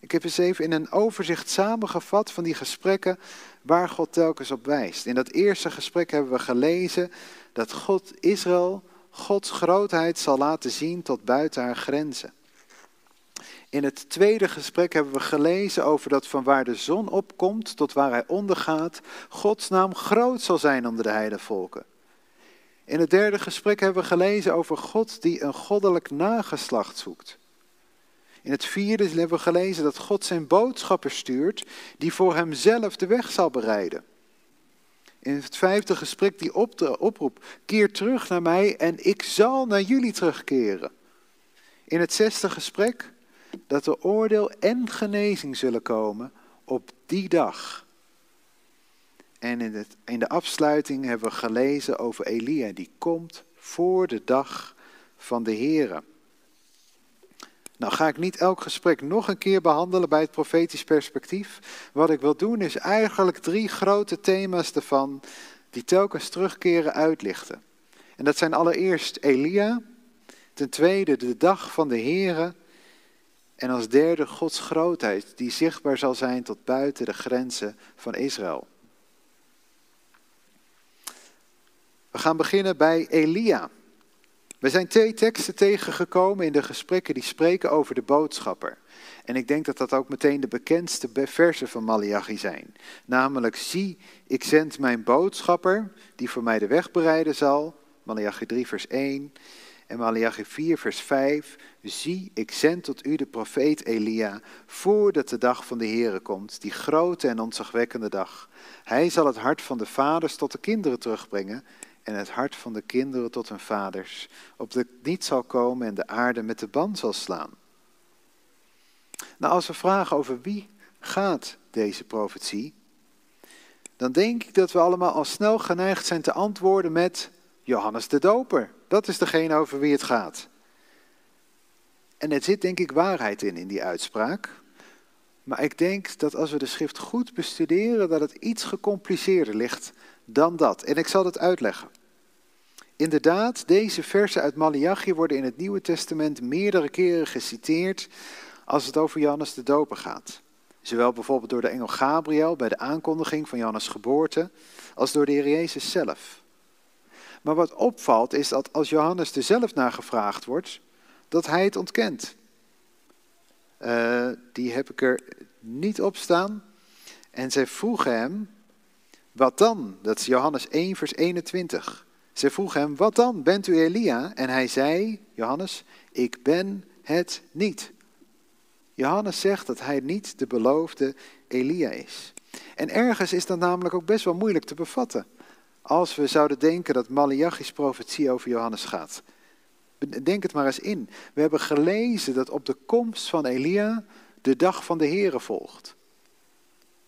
Speaker 1: Ik heb eens even in een overzicht samengevat van die gesprekken waar God telkens op wijst. In dat eerste gesprek hebben we gelezen dat God Israël Gods grootheid zal laten zien tot buiten haar grenzen. In het tweede gesprek hebben we gelezen over dat van waar de zon opkomt tot waar hij ondergaat, Gods naam groot zal zijn onder de heidevolken. In het derde gesprek hebben we gelezen over God die een goddelijk nageslacht zoekt. In het vierde hebben we gelezen dat God zijn boodschappen stuurt die voor hemzelf de weg zal bereiden. In het vijfde gesprek die oproep, keer terug naar mij en ik zal naar jullie terugkeren. In het zesde gesprek dat er oordeel en genezing zullen komen op die dag. En in, het, in de afsluiting hebben we gelezen over Elia, die komt voor de dag van de Here. Nou ga ik niet elk gesprek nog een keer behandelen bij het profetisch perspectief. Wat ik wil doen is eigenlijk drie grote thema's ervan die telkens terugkeren uitlichten. En dat zijn allereerst Elia, ten tweede de dag van de Here en als derde Gods grootheid die zichtbaar zal zijn tot buiten de grenzen van Israël. We gaan beginnen bij Elia. We zijn twee teksten tegengekomen in de gesprekken die spreken over de boodschapper. En ik denk dat dat ook meteen de bekendste versen van Malachi zijn. Namelijk, zie, ik zend mijn boodschapper, die voor mij de weg bereiden zal. Malachi 3 vers 1. En Malachi 4 vers 5. Zie, ik zend tot u de profeet Elia, voordat de dag van de Here komt, die grote en ontzagwekkende dag. Hij zal het hart van de vaders tot de kinderen terugbrengen en het hart van de kinderen tot hun vaders, op de niet zal komen en de aarde met de band zal slaan. Nou, als we vragen over wie gaat deze profetie, dan denk ik dat we allemaal al snel geneigd zijn te antwoorden met Johannes de Doper. Dat is degene over wie het gaat. En er zit denk ik waarheid in, in die uitspraak. Maar ik denk dat als we de schrift goed bestuderen, dat het iets gecompliceerder ligt dan dat. En ik zal het uitleggen. Inderdaad, deze versen uit Malachi worden in het Nieuwe Testament meerdere keren geciteerd als het over Johannes de Doper gaat. Zowel bijvoorbeeld door de engel Gabriel bij de aankondiging van Johannes' geboorte, als door de Heer Jezus zelf. Maar wat opvalt is dat als Johannes er zelf naar gevraagd wordt, dat hij het ontkent. Uh, die heb ik er niet op staan. En zij vroegen hem, wat dan? Dat is Johannes 1, vers 21. Ze vroegen hem, wat dan? Bent u Elia? En hij zei, Johannes, ik ben het niet. Johannes zegt dat hij niet de beloofde Elia is. En ergens is dat namelijk ook best wel moeilijk te bevatten. Als we zouden denken dat Malachi's profetie over Johannes gaat. Denk het maar eens in. We hebben gelezen dat op de komst van Elia de dag van de Here volgt.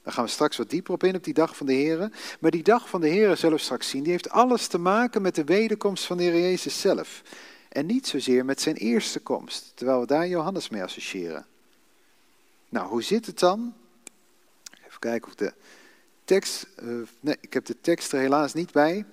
Speaker 1: Daar gaan we straks wat dieper op in, op die dag van de Here. Maar die dag van de Here zullen we straks zien, die heeft alles te maken met de wederkomst van de Heer Jezus zelf. En niet zozeer met zijn eerste komst, terwijl we daar Johannes mee associëren. Nou, hoe zit het dan? Even kijken of de tekst, uh, nee, ik heb de tekst er helaas niet bij.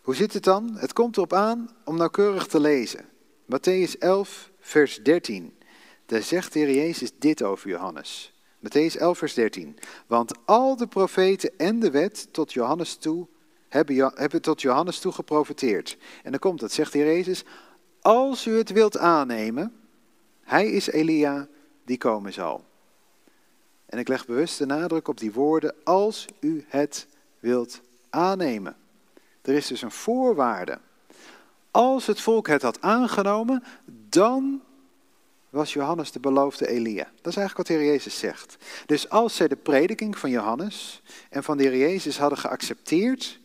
Speaker 1: Hoe zit het dan? Het komt erop aan om nauwkeurig te lezen. Matthäus 11, vers 13. Daar zegt de Heer Jezus dit over Johannes. Matthäus 11, vers 13. Want al de profeten en de wet tot Johannes toe hebben, hebben tot Johannes toe geprofeteerd. En dan komt dat, zegt de Jezus, als u het wilt aannemen, hij is Elia die komen zal. En ik leg bewust de nadruk op die woorden, als u het wilt aannemen. Er is dus een voorwaarde. Als het volk het had aangenomen, dan was Johannes de beloofde Elia. Dat is eigenlijk wat de Heer Jezus zegt. Dus als zij de prediking van Johannes en van de Heer Jezus hadden geaccepteerd,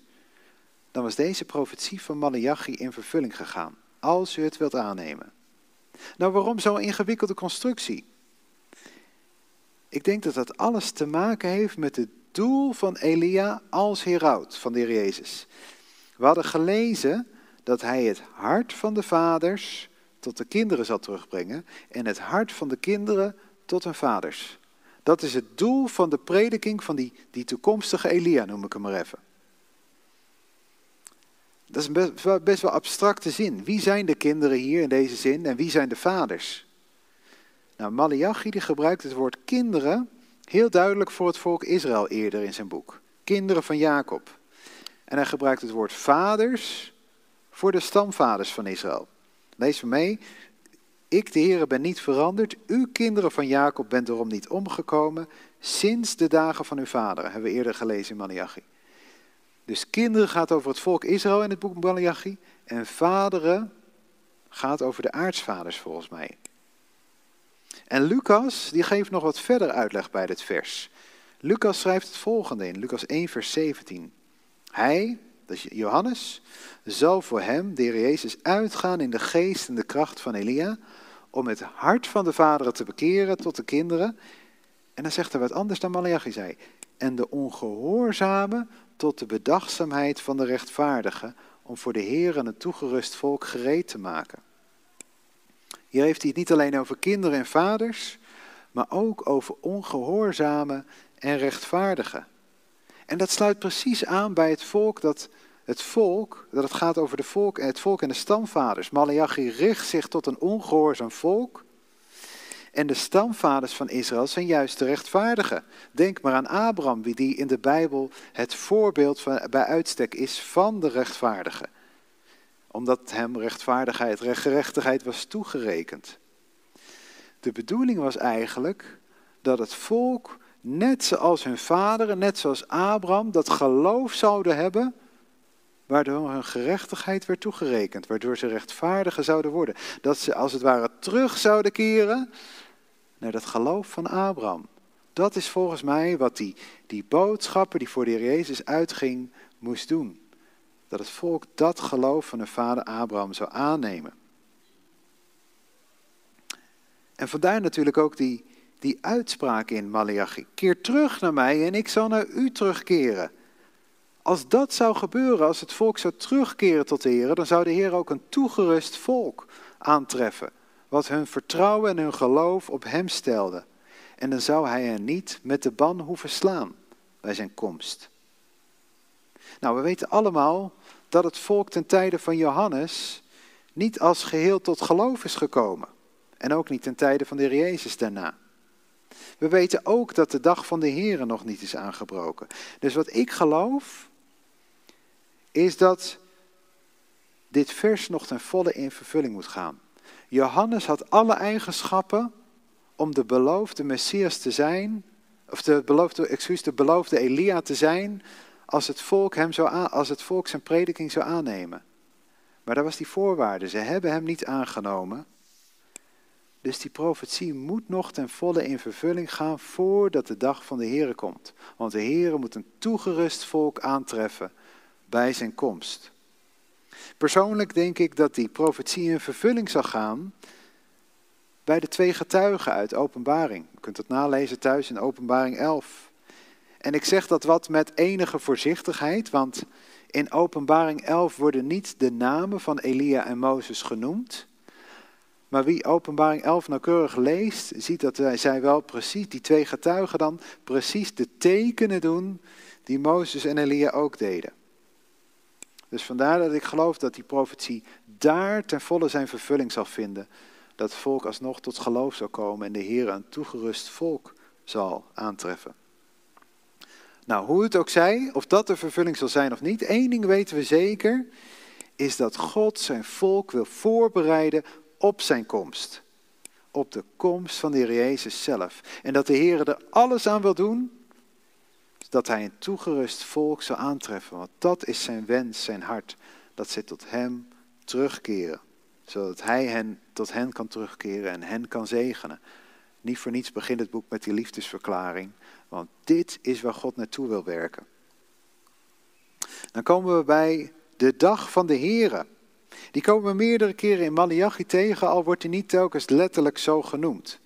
Speaker 1: dan was deze profetie van Malachi in vervulling gegaan. Als u het wilt aannemen. Nou, waarom zo'n ingewikkelde constructie? Ik denk dat dat alles te maken heeft met het doel van Elia als heraut van de Heer Jezus. We hadden gelezen dat hij het hart van de vaders tot de kinderen zal terugbrengen en het hart van de kinderen tot hun vaders. Dat is het doel van de prediking van die, die toekomstige Elia, noem ik hem maar even. Dat is best, best wel abstracte zin. Wie zijn de kinderen hier in deze zin en wie zijn de vaders? Nou, Malachi die gebruikt het woord kinderen heel duidelijk voor het volk Israël eerder in zijn boek. Kinderen van Jacob. En hij gebruikt het woord vaders voor de stamvaders van Israël. Lees me mee. Ik, de Heere, ben niet veranderd. U, kinderen van Jacob, bent erom niet omgekomen. Sinds de dagen van uw vader, hebben we eerder gelezen in Malachi. Dus kinderen gaat over het volk Israël in het boek Malachi. En vaderen gaat over de aartsvaders volgens mij. En Lucas, die geeft nog wat verder uitleg bij dit vers. Lucas schrijft het volgende in Lucas 1, vers 17. Hij, dat Johannes, zal voor hem, de Jezus, uitgaan in de geest en de kracht van Elia, om het hart van de vaderen te bekeren tot de kinderen. En dan zegt hij wat anders dan Malachi zei. En de ongehoorzame tot de bedachtzaamheid van de rechtvaardige, om voor de Heer een toegerust volk gereed te maken. Hier heeft hij het niet alleen over kinderen en vaders, maar ook over ongehoorzame en rechtvaardigen. En dat sluit precies aan bij het volk dat het volk, dat het gaat over de volk, het volk en de stamvaders. Malachi richt zich tot een ongehoorzaam volk. En de stamvaders van Israël zijn juist de rechtvaardigen. Denk maar aan Abraham, wie die in de Bijbel het voorbeeld van, bij uitstek is van de rechtvaardige. Omdat hem rechtvaardigheid, gerechtigheid was toegerekend. De bedoeling was eigenlijk dat het volk, net zoals hun vaderen, net zoals Abraham, dat geloof zouden hebben waardoor hun gerechtigheid werd toegerekend, waardoor ze rechtvaardiger zouden worden. Dat ze als het ware terug zouden keren naar dat geloof van Abraham. Dat is volgens mij wat die, die boodschapper die voor de Heer Jezus uitging, moest doen. Dat het volk dat geloof van hun vader Abraham zou aannemen. En vandaar natuurlijk ook die, die uitspraak in Malachi. Keer terug naar mij en ik zal naar u terugkeren. Als dat zou gebeuren, als het volk zou terugkeren tot de Heer, dan zou de Heer ook een toegerust volk aantreffen, wat hun vertrouwen en hun geloof op Hem stelde. En dan zou Hij hen niet met de ban hoeven slaan bij zijn komst. Nou, we weten allemaal dat het volk ten tijde van Johannes niet als geheel tot geloof is gekomen. En ook niet ten tijde van de Heer Jezus daarna. We weten ook dat de dag van de Heer nog niet is aangebroken. Dus wat ik geloof, is dat dit vers nog ten volle in vervulling moet gaan. Johannes had alle eigenschappen om de beloofde Messias te zijn, of de beloofde, excuus, de beloofde Elia te zijn, als het volk, hem zou aan, als het volk zijn prediking zou aannemen. Maar daar was die voorwaarde, ze hebben hem niet aangenomen. Dus die profetie moet nog ten volle in vervulling gaan voordat de dag van de Here komt. Want de Here moet een toegerust volk aantreffen bij zijn komst. Persoonlijk denk ik dat die profetie in vervulling zal gaan bij de twee getuigen uit Openbaring. U kunt het nalezen thuis in Openbaring 11. En ik zeg dat wat met enige voorzichtigheid, want in Openbaring 11 worden niet de namen van Elia en Mozes genoemd. Maar wie Openbaring 11 nauwkeurig leest, ziet dat zij wel precies, die twee getuigen dan, precies de tekenen doen die Mozes en Elia ook deden. Dus vandaar dat ik geloof dat die profetie daar ten volle zijn vervulling zal vinden. Dat het volk alsnog tot geloof zal komen en de Heer een toegerust volk zal aantreffen. Nou, hoe het ook zij, of dat de vervulling zal zijn of niet, één ding weten we zeker, is dat God zijn volk wil voorbereiden op zijn komst. Op de komst van de Heer Jezus zelf. En dat de Heer er alles aan wil doen dat hij een toegerust volk zou aantreffen. Want dat is zijn wens, zijn hart. Dat zij tot hem terugkeren. Zodat hij hen tot hen kan terugkeren en hen kan zegenen. Niet voor niets begint het boek met die liefdesverklaring. Want dit is waar God naartoe wil werken. Dan komen we bij de dag van de Here. Die komen we meerdere keren in Malachi tegen, al wordt hij niet telkens letterlijk zo genoemd.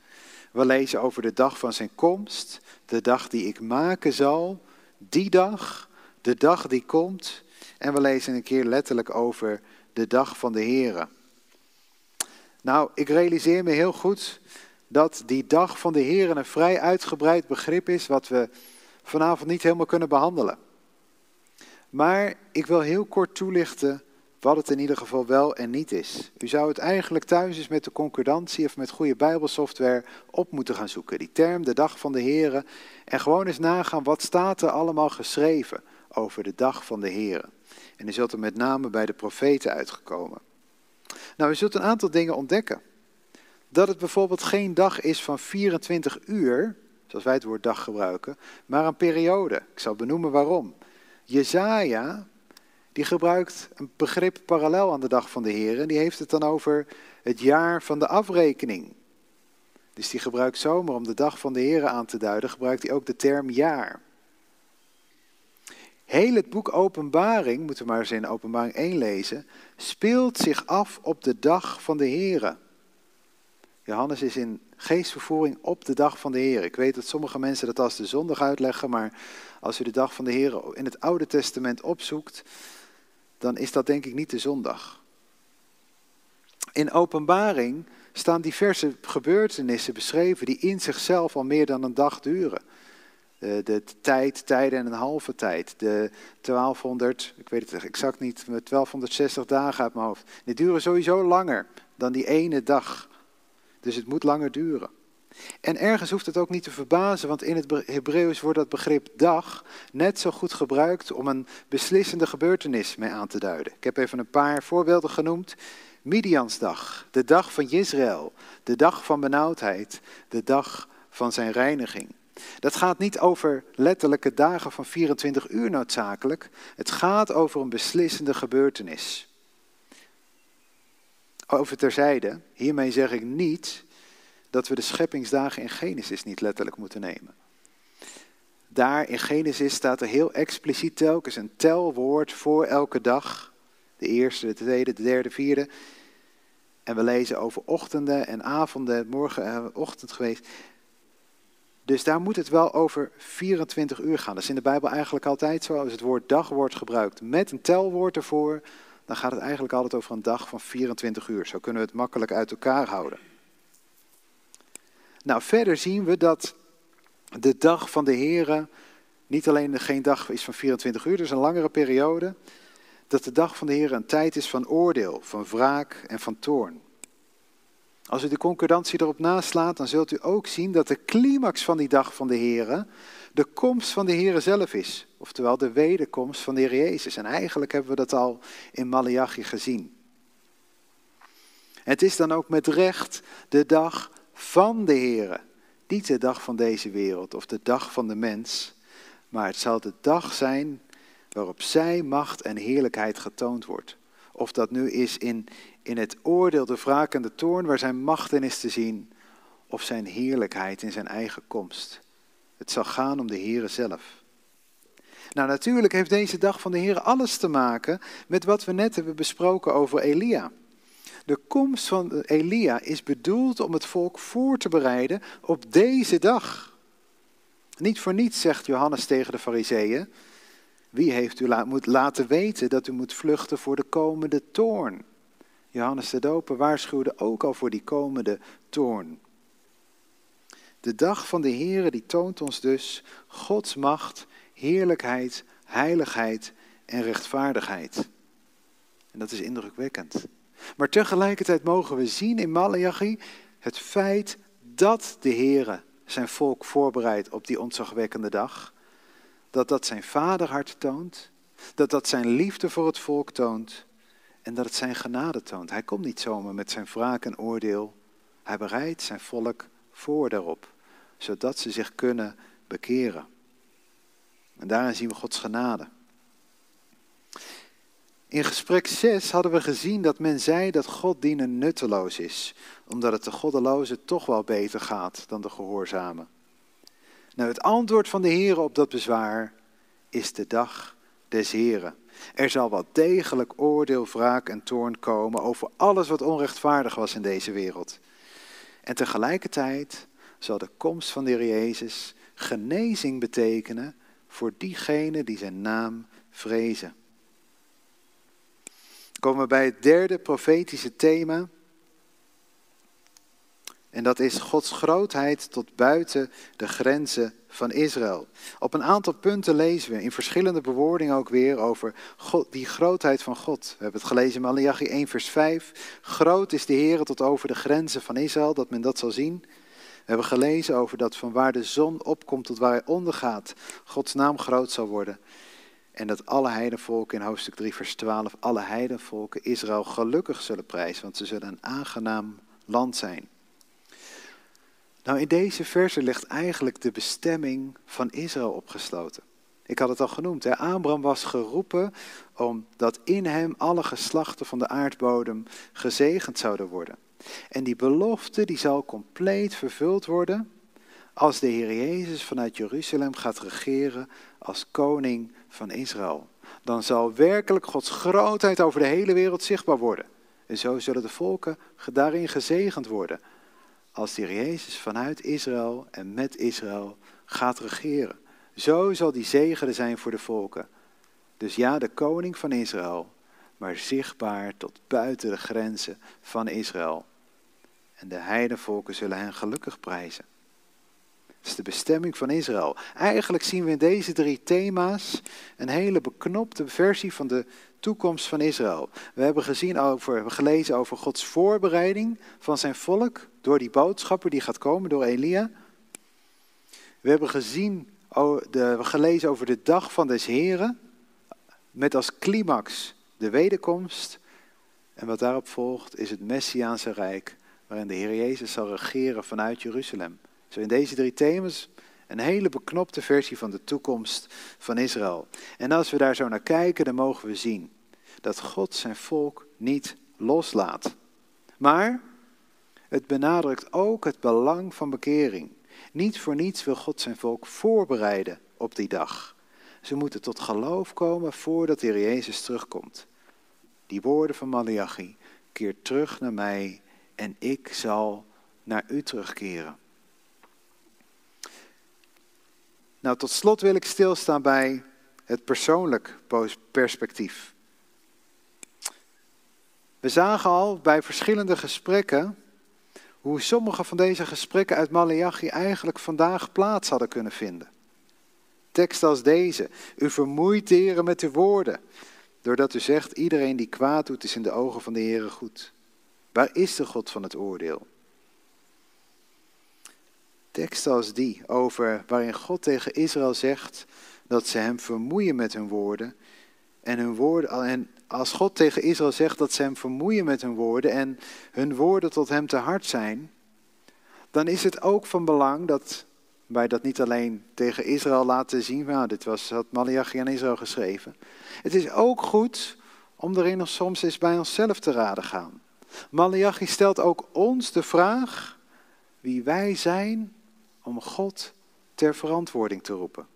Speaker 1: We lezen over de dag van zijn komst, de dag die ik maken zal, die dag, de dag die komt. En we lezen een keer letterlijk over de dag van de Here. Nou, ik realiseer me heel goed dat die dag van de Here een vrij uitgebreid begrip is, wat we vanavond niet helemaal kunnen behandelen. Maar ik wil heel kort toelichten wat het in ieder geval wel en niet is. U zou het eigenlijk thuis eens met de concordantie of met goede bijbelsoftware op moeten gaan zoeken. Die term, de dag van de Heren. En gewoon eens nagaan, wat staat er allemaal geschreven over de dag van de Heren. En u zult er met name bij de profeten uitgekomen. Nou, u zult een aantal dingen ontdekken. dat het bijvoorbeeld geen dag is van 24 uur, zoals wij het woord dag gebruiken, maar een periode. Ik zal benoemen waarom. Jezaja, die gebruikt een begrip parallel aan de dag van de Heer. En die heeft het dan over het jaar van de afrekening. Dus die gebruikt zomaar om de dag van de Heer aan te duiden, gebruikt hij ook de term jaar. Heel het boek Openbaring, moeten we maar eens in Openbaring 1 lezen, speelt zich af op de dag van de Heer. Johannes is in geestvervoering op de dag van de Heer. Ik weet dat sommige mensen dat als de zondag uitleggen, maar als u de dag van de Heer in het Oude Testament opzoekt, dan is dat denk ik niet de zondag. In Openbaring staan diverse gebeurtenissen beschreven die in zichzelf al meer dan een dag duren. De, de tijd, tijden en een halve tijd. De 1200, ik weet het exact niet, 1260 dagen uit mijn hoofd. Die duren sowieso langer dan die ene dag. Dus het moet langer duren. En ergens hoeft het ook niet te verbazen, want in het Hebreeuws wordt dat begrip dag net zo goed gebruikt om een beslissende gebeurtenis mee aan te duiden. Ik heb even een paar voorbeelden genoemd. Midiansdag, de dag van Israël, de dag van benauwdheid, de dag van zijn reiniging. Dat gaat niet over letterlijke dagen van 24 uur noodzakelijk. Het gaat over een beslissende gebeurtenis. Over terzijde, hiermee zeg ik niet dat we de scheppingsdagen in Genesis niet letterlijk moeten nemen. Daar in Genesis staat er heel expliciet telkens een telwoord voor elke dag. De eerste, de tweede, de derde, vierde. En we lezen over ochtenden en avonden, morgen uh, ochtend geweest. Dus daar moet het wel over 24 uur gaan. Dat is in de Bijbel eigenlijk altijd zo. Als het woord dag wordt gebruikt met een telwoord ervoor, dan gaat het eigenlijk altijd over een dag van 24 uur. Zo kunnen we het makkelijk uit elkaar houden. Nou, verder zien we dat de dag van de Here niet alleen geen dag is van 24 uur, dus een langere periode. Dat de dag van de Here een tijd is van oordeel, van wraak en van toorn. Als u de concordantie erop naslaat, dan zult u ook zien dat de climax van die dag van de Here de komst van de Here zelf is. Oftewel de wederkomst van de Heer Jezus. En eigenlijk hebben we dat al in Malachi gezien. Het is dan ook met recht de dag van de Here. Niet de dag van deze wereld of de dag van de mens. Maar het zal de dag zijn waarop zij macht en heerlijkheid getoond wordt. Of dat nu is in, in het oordeel, de wraak en de toorn, waar zijn macht in is te zien. Of zijn heerlijkheid in zijn eigen komst. Het zal gaan om de Here zelf. Nou, natuurlijk heeft deze dag van de Heer alles te maken met wat we net hebben besproken over Elia. De komst van Elia is bedoeld om het volk voor te bereiden op deze dag. Niet voor niets zegt Johannes tegen de Fariseeën: Wie heeft u laten weten dat u moet vluchten voor de komende toorn? Johannes de Doper waarschuwde ook al voor die komende toorn. De dag van de Heere die toont ons dus Gods macht heerlijkheid, heiligheid en rechtvaardigheid. En dat is indrukwekkend. Maar tegelijkertijd mogen we zien in Malachi het feit dat de Heere zijn volk voorbereidt op die ontzagwekkende dag. Dat dat zijn vaderhart toont, dat dat zijn liefde voor het volk toont en dat het zijn genade toont. Hij komt niet zomaar met zijn wraak en oordeel. Hij bereidt zijn volk voor daarop, zodat ze zich kunnen bekeren. En daarin zien we Gods genade. In gesprek 6 hadden we gezien dat men zei dat God dienen nutteloos is, omdat het de goddeloze toch wel beter gaat dan de gehoorzame. Nou, het antwoord van de Heer op dat bezwaar is de dag des Heren. Er zal wel degelijk oordeel, wraak en toorn komen over alles wat onrechtvaardig was in deze wereld. En tegelijkertijd zal de komst van de Heer Jezus genezing betekenen voor diegenen die zijn naam vrezen. Komen we bij het derde profetische thema. En dat is Gods grootheid tot buiten de grenzen van Israël. Op een aantal punten lezen we in verschillende bewoordingen ook weer over God, die grootheid van God. We hebben het gelezen in Malachi 1 vers 5. Groot is de Heer tot over de grenzen van Israël, dat men dat zal zien. We hebben gelezen over dat van waar de zon opkomt tot waar hij ondergaat, Gods naam groot zal worden. En dat alle heidenvolken in hoofdstuk 3, vers 12, alle heidenvolken Israël gelukkig zullen prijzen, want ze zullen een aangenaam land zijn. Nou, in deze verse ligt eigenlijk de bestemming van Israël opgesloten. Ik had het al genoemd, hè? Abraham was geroepen omdat in hem alle geslachten van de aardbodem gezegend zouden worden. En die belofte die zal compleet vervuld worden als de Heer Jezus vanuit Jeruzalem gaat regeren als koning van Israël. Dan zal werkelijk Gods grootheid over de hele wereld zichtbaar worden. En zo zullen de volken daarin gezegend worden. Als Heer Jezus vanuit Israël en met Israël gaat regeren. Zo zal die zegende zijn voor de volken. Dus ja, de koning van Israël, maar zichtbaar tot buiten de grenzen van Israël. En de heidenvolken zullen hen gelukkig prijzen. Dat is de bestemming van Israël. Eigenlijk zien we in deze drie thema's een hele beknopte versie van de toekomst van Israël. We hebben gezien over, gelezen over Gods voorbereiding van zijn volk door die boodschapper die gaat komen, door Elia. We hebben gezien, de, gelezen over de dag van des Heren, met als climax de wederkomst. En wat daarop volgt is het Messiaanse Rijk, waarin de Heer Jezus zal regeren vanuit Jeruzalem. Zo in deze drie thema's een hele beknopte versie van de toekomst van Israël. En als we daar zo naar kijken, dan mogen we zien dat God zijn volk niet loslaat. Maar het benadrukt ook het belang van bekering. Niet voor niets wil God zijn volk voorbereiden op die dag. Ze moeten tot geloof komen voordat de Heer Jezus terugkomt. Die woorden van Malachi, keer terug naar mij en ik zal naar u terugkeren. Nou, tot slot wil ik stilstaan bij het persoonlijk perspectief. We zagen al bij verschillende gesprekken hoe sommige van deze gesprekken uit Malachi eigenlijk vandaag plaats hadden kunnen vinden. Tekst als deze. U vermoeit de Heer met uw woorden, doordat u zegt, iedereen die kwaad doet is in de ogen van de Heer goed. Waar is de God van het oordeel? Tekst als die, over waarin God tegen Israël zegt dat ze hem vermoeien met hun woorden. En, hun woorden, en als God tegen Israël zegt dat ze hem vermoeien met hun woorden en hun woorden tot hem te hard zijn, dan is het ook van belang dat wij dat niet alleen tegen Israël laten zien, maar dit was, had Malachi aan Israël geschreven. Het is ook goed om erin nog soms eens bij onszelf te raden gaan. Malachi stelt ook ons de vraag wie wij zijn om God ter verantwoording te roepen.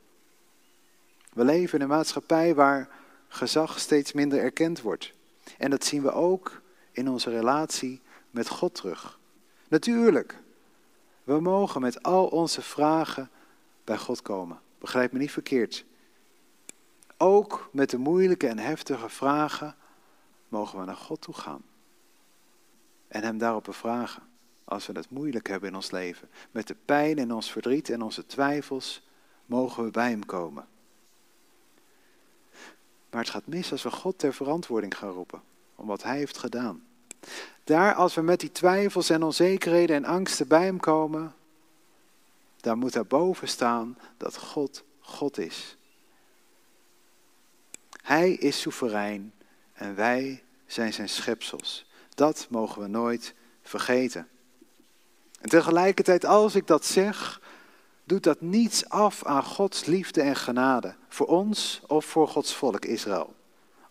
Speaker 1: We leven in een maatschappij waar gezag steeds minder erkend wordt. En dat zien we ook in onze relatie met God terug. Natuurlijk, we mogen met al onze vragen bij God komen. Begrijp me niet verkeerd. Ook met de moeilijke en heftige vragen mogen we naar God toe gaan. En Hem daarop bevragen als we het moeilijk hebben in ons leven. Met de pijn en ons verdriet en onze twijfels mogen we bij Hem komen. Maar het gaat mis als we God ter verantwoording gaan roepen om wat Hij heeft gedaan. Daar, als we met die twijfels en onzekerheden en angsten bij Hem komen, daar moet daarboven staan dat God God is. Hij is soeverein en wij zijn zijn schepsels. Dat mogen we nooit vergeten. En tegelijkertijd, als ik dat zeg, doet dat niets af aan Gods liefde en genade. Voor ons of voor Gods volk Israël.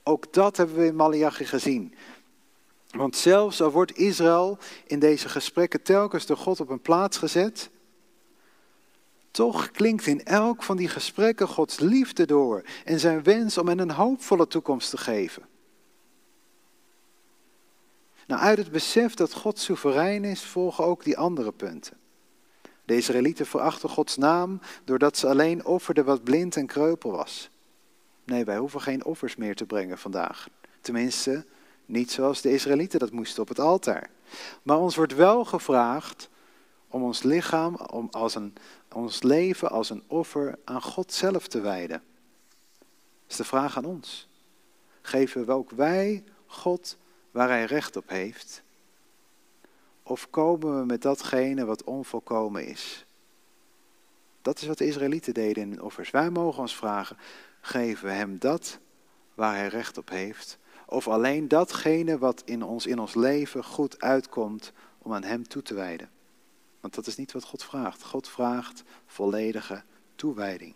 Speaker 1: Ook dat hebben we in Malachi gezien. Want zelfs al wordt Israël in deze gesprekken telkens door God op een plaats gezet, toch klinkt in elk van die gesprekken Gods liefde door en zijn wens om hen een hoopvolle toekomst te geven. Nou, uit het besef dat God soeverein is, volgen ook die andere punten. De Israëlieten verachten Gods naam doordat ze alleen offerden wat blind en kreupel was. Nee, wij hoeven geen offers meer te brengen vandaag. Tenminste, niet zoals de Israëlieten dat moesten op het altaar. Maar ons wordt wel gevraagd om ons lichaam, om als een, ons leven als een offer aan God zelf te wijden. Dat is de vraag aan ons. Geven we ook wij God waar hij recht op heeft? Of komen we met datgene wat onvolkomen is? Dat is wat de Israëlieten deden in hun offers. Wij mogen ons vragen, geven we hem dat waar hij recht op heeft? Of alleen datgene wat in ons, in ons leven goed uitkomt om aan hem toe te wijden? Want dat is niet wat God vraagt. God vraagt volledige toewijding.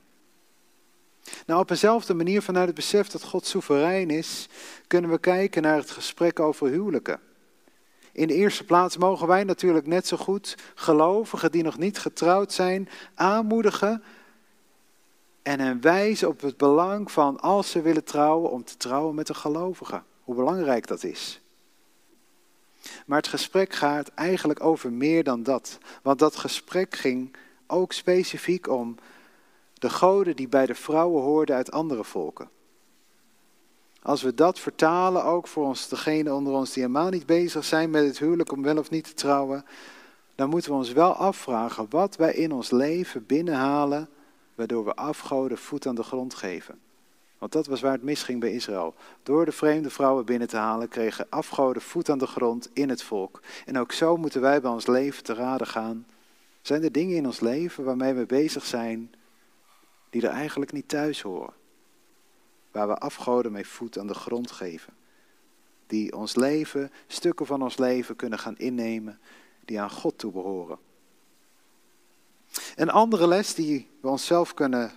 Speaker 1: Nou, op eenzelfde manier vanuit het besef dat God soeverein is, kunnen we kijken naar het gesprek over huwelijken. In de eerste plaats mogen wij natuurlijk net zo goed gelovigen die nog niet getrouwd zijn aanmoedigen en hen wijzen op het belang van als ze willen trouwen om te trouwen met een gelovige. Hoe belangrijk dat is. Maar het gesprek gaat eigenlijk over meer dan dat. Want dat gesprek ging ook specifiek om de goden die bij de vrouwen hoorden uit andere volken. Als we dat vertalen ook voor ons, degene onder ons die helemaal niet bezig zijn met het huwelijk om wel of niet te trouwen, dan moeten we ons wel afvragen wat wij in ons leven binnenhalen, waardoor we afgoden voet aan de grond geven. Want dat was waar het misging bij Israël. Door de vreemde vrouwen binnen te halen, kregen afgoden voet aan de grond in het volk. En ook zo moeten wij bij ons leven te raden gaan. Zijn er dingen in ons leven waarmee we bezig zijn, die er eigenlijk niet thuis horen? Waar we afgoden mee voet aan de grond geven. Die ons leven, stukken van ons leven kunnen gaan innemen, die aan God toebehoren. Een andere les die we onszelf kunnen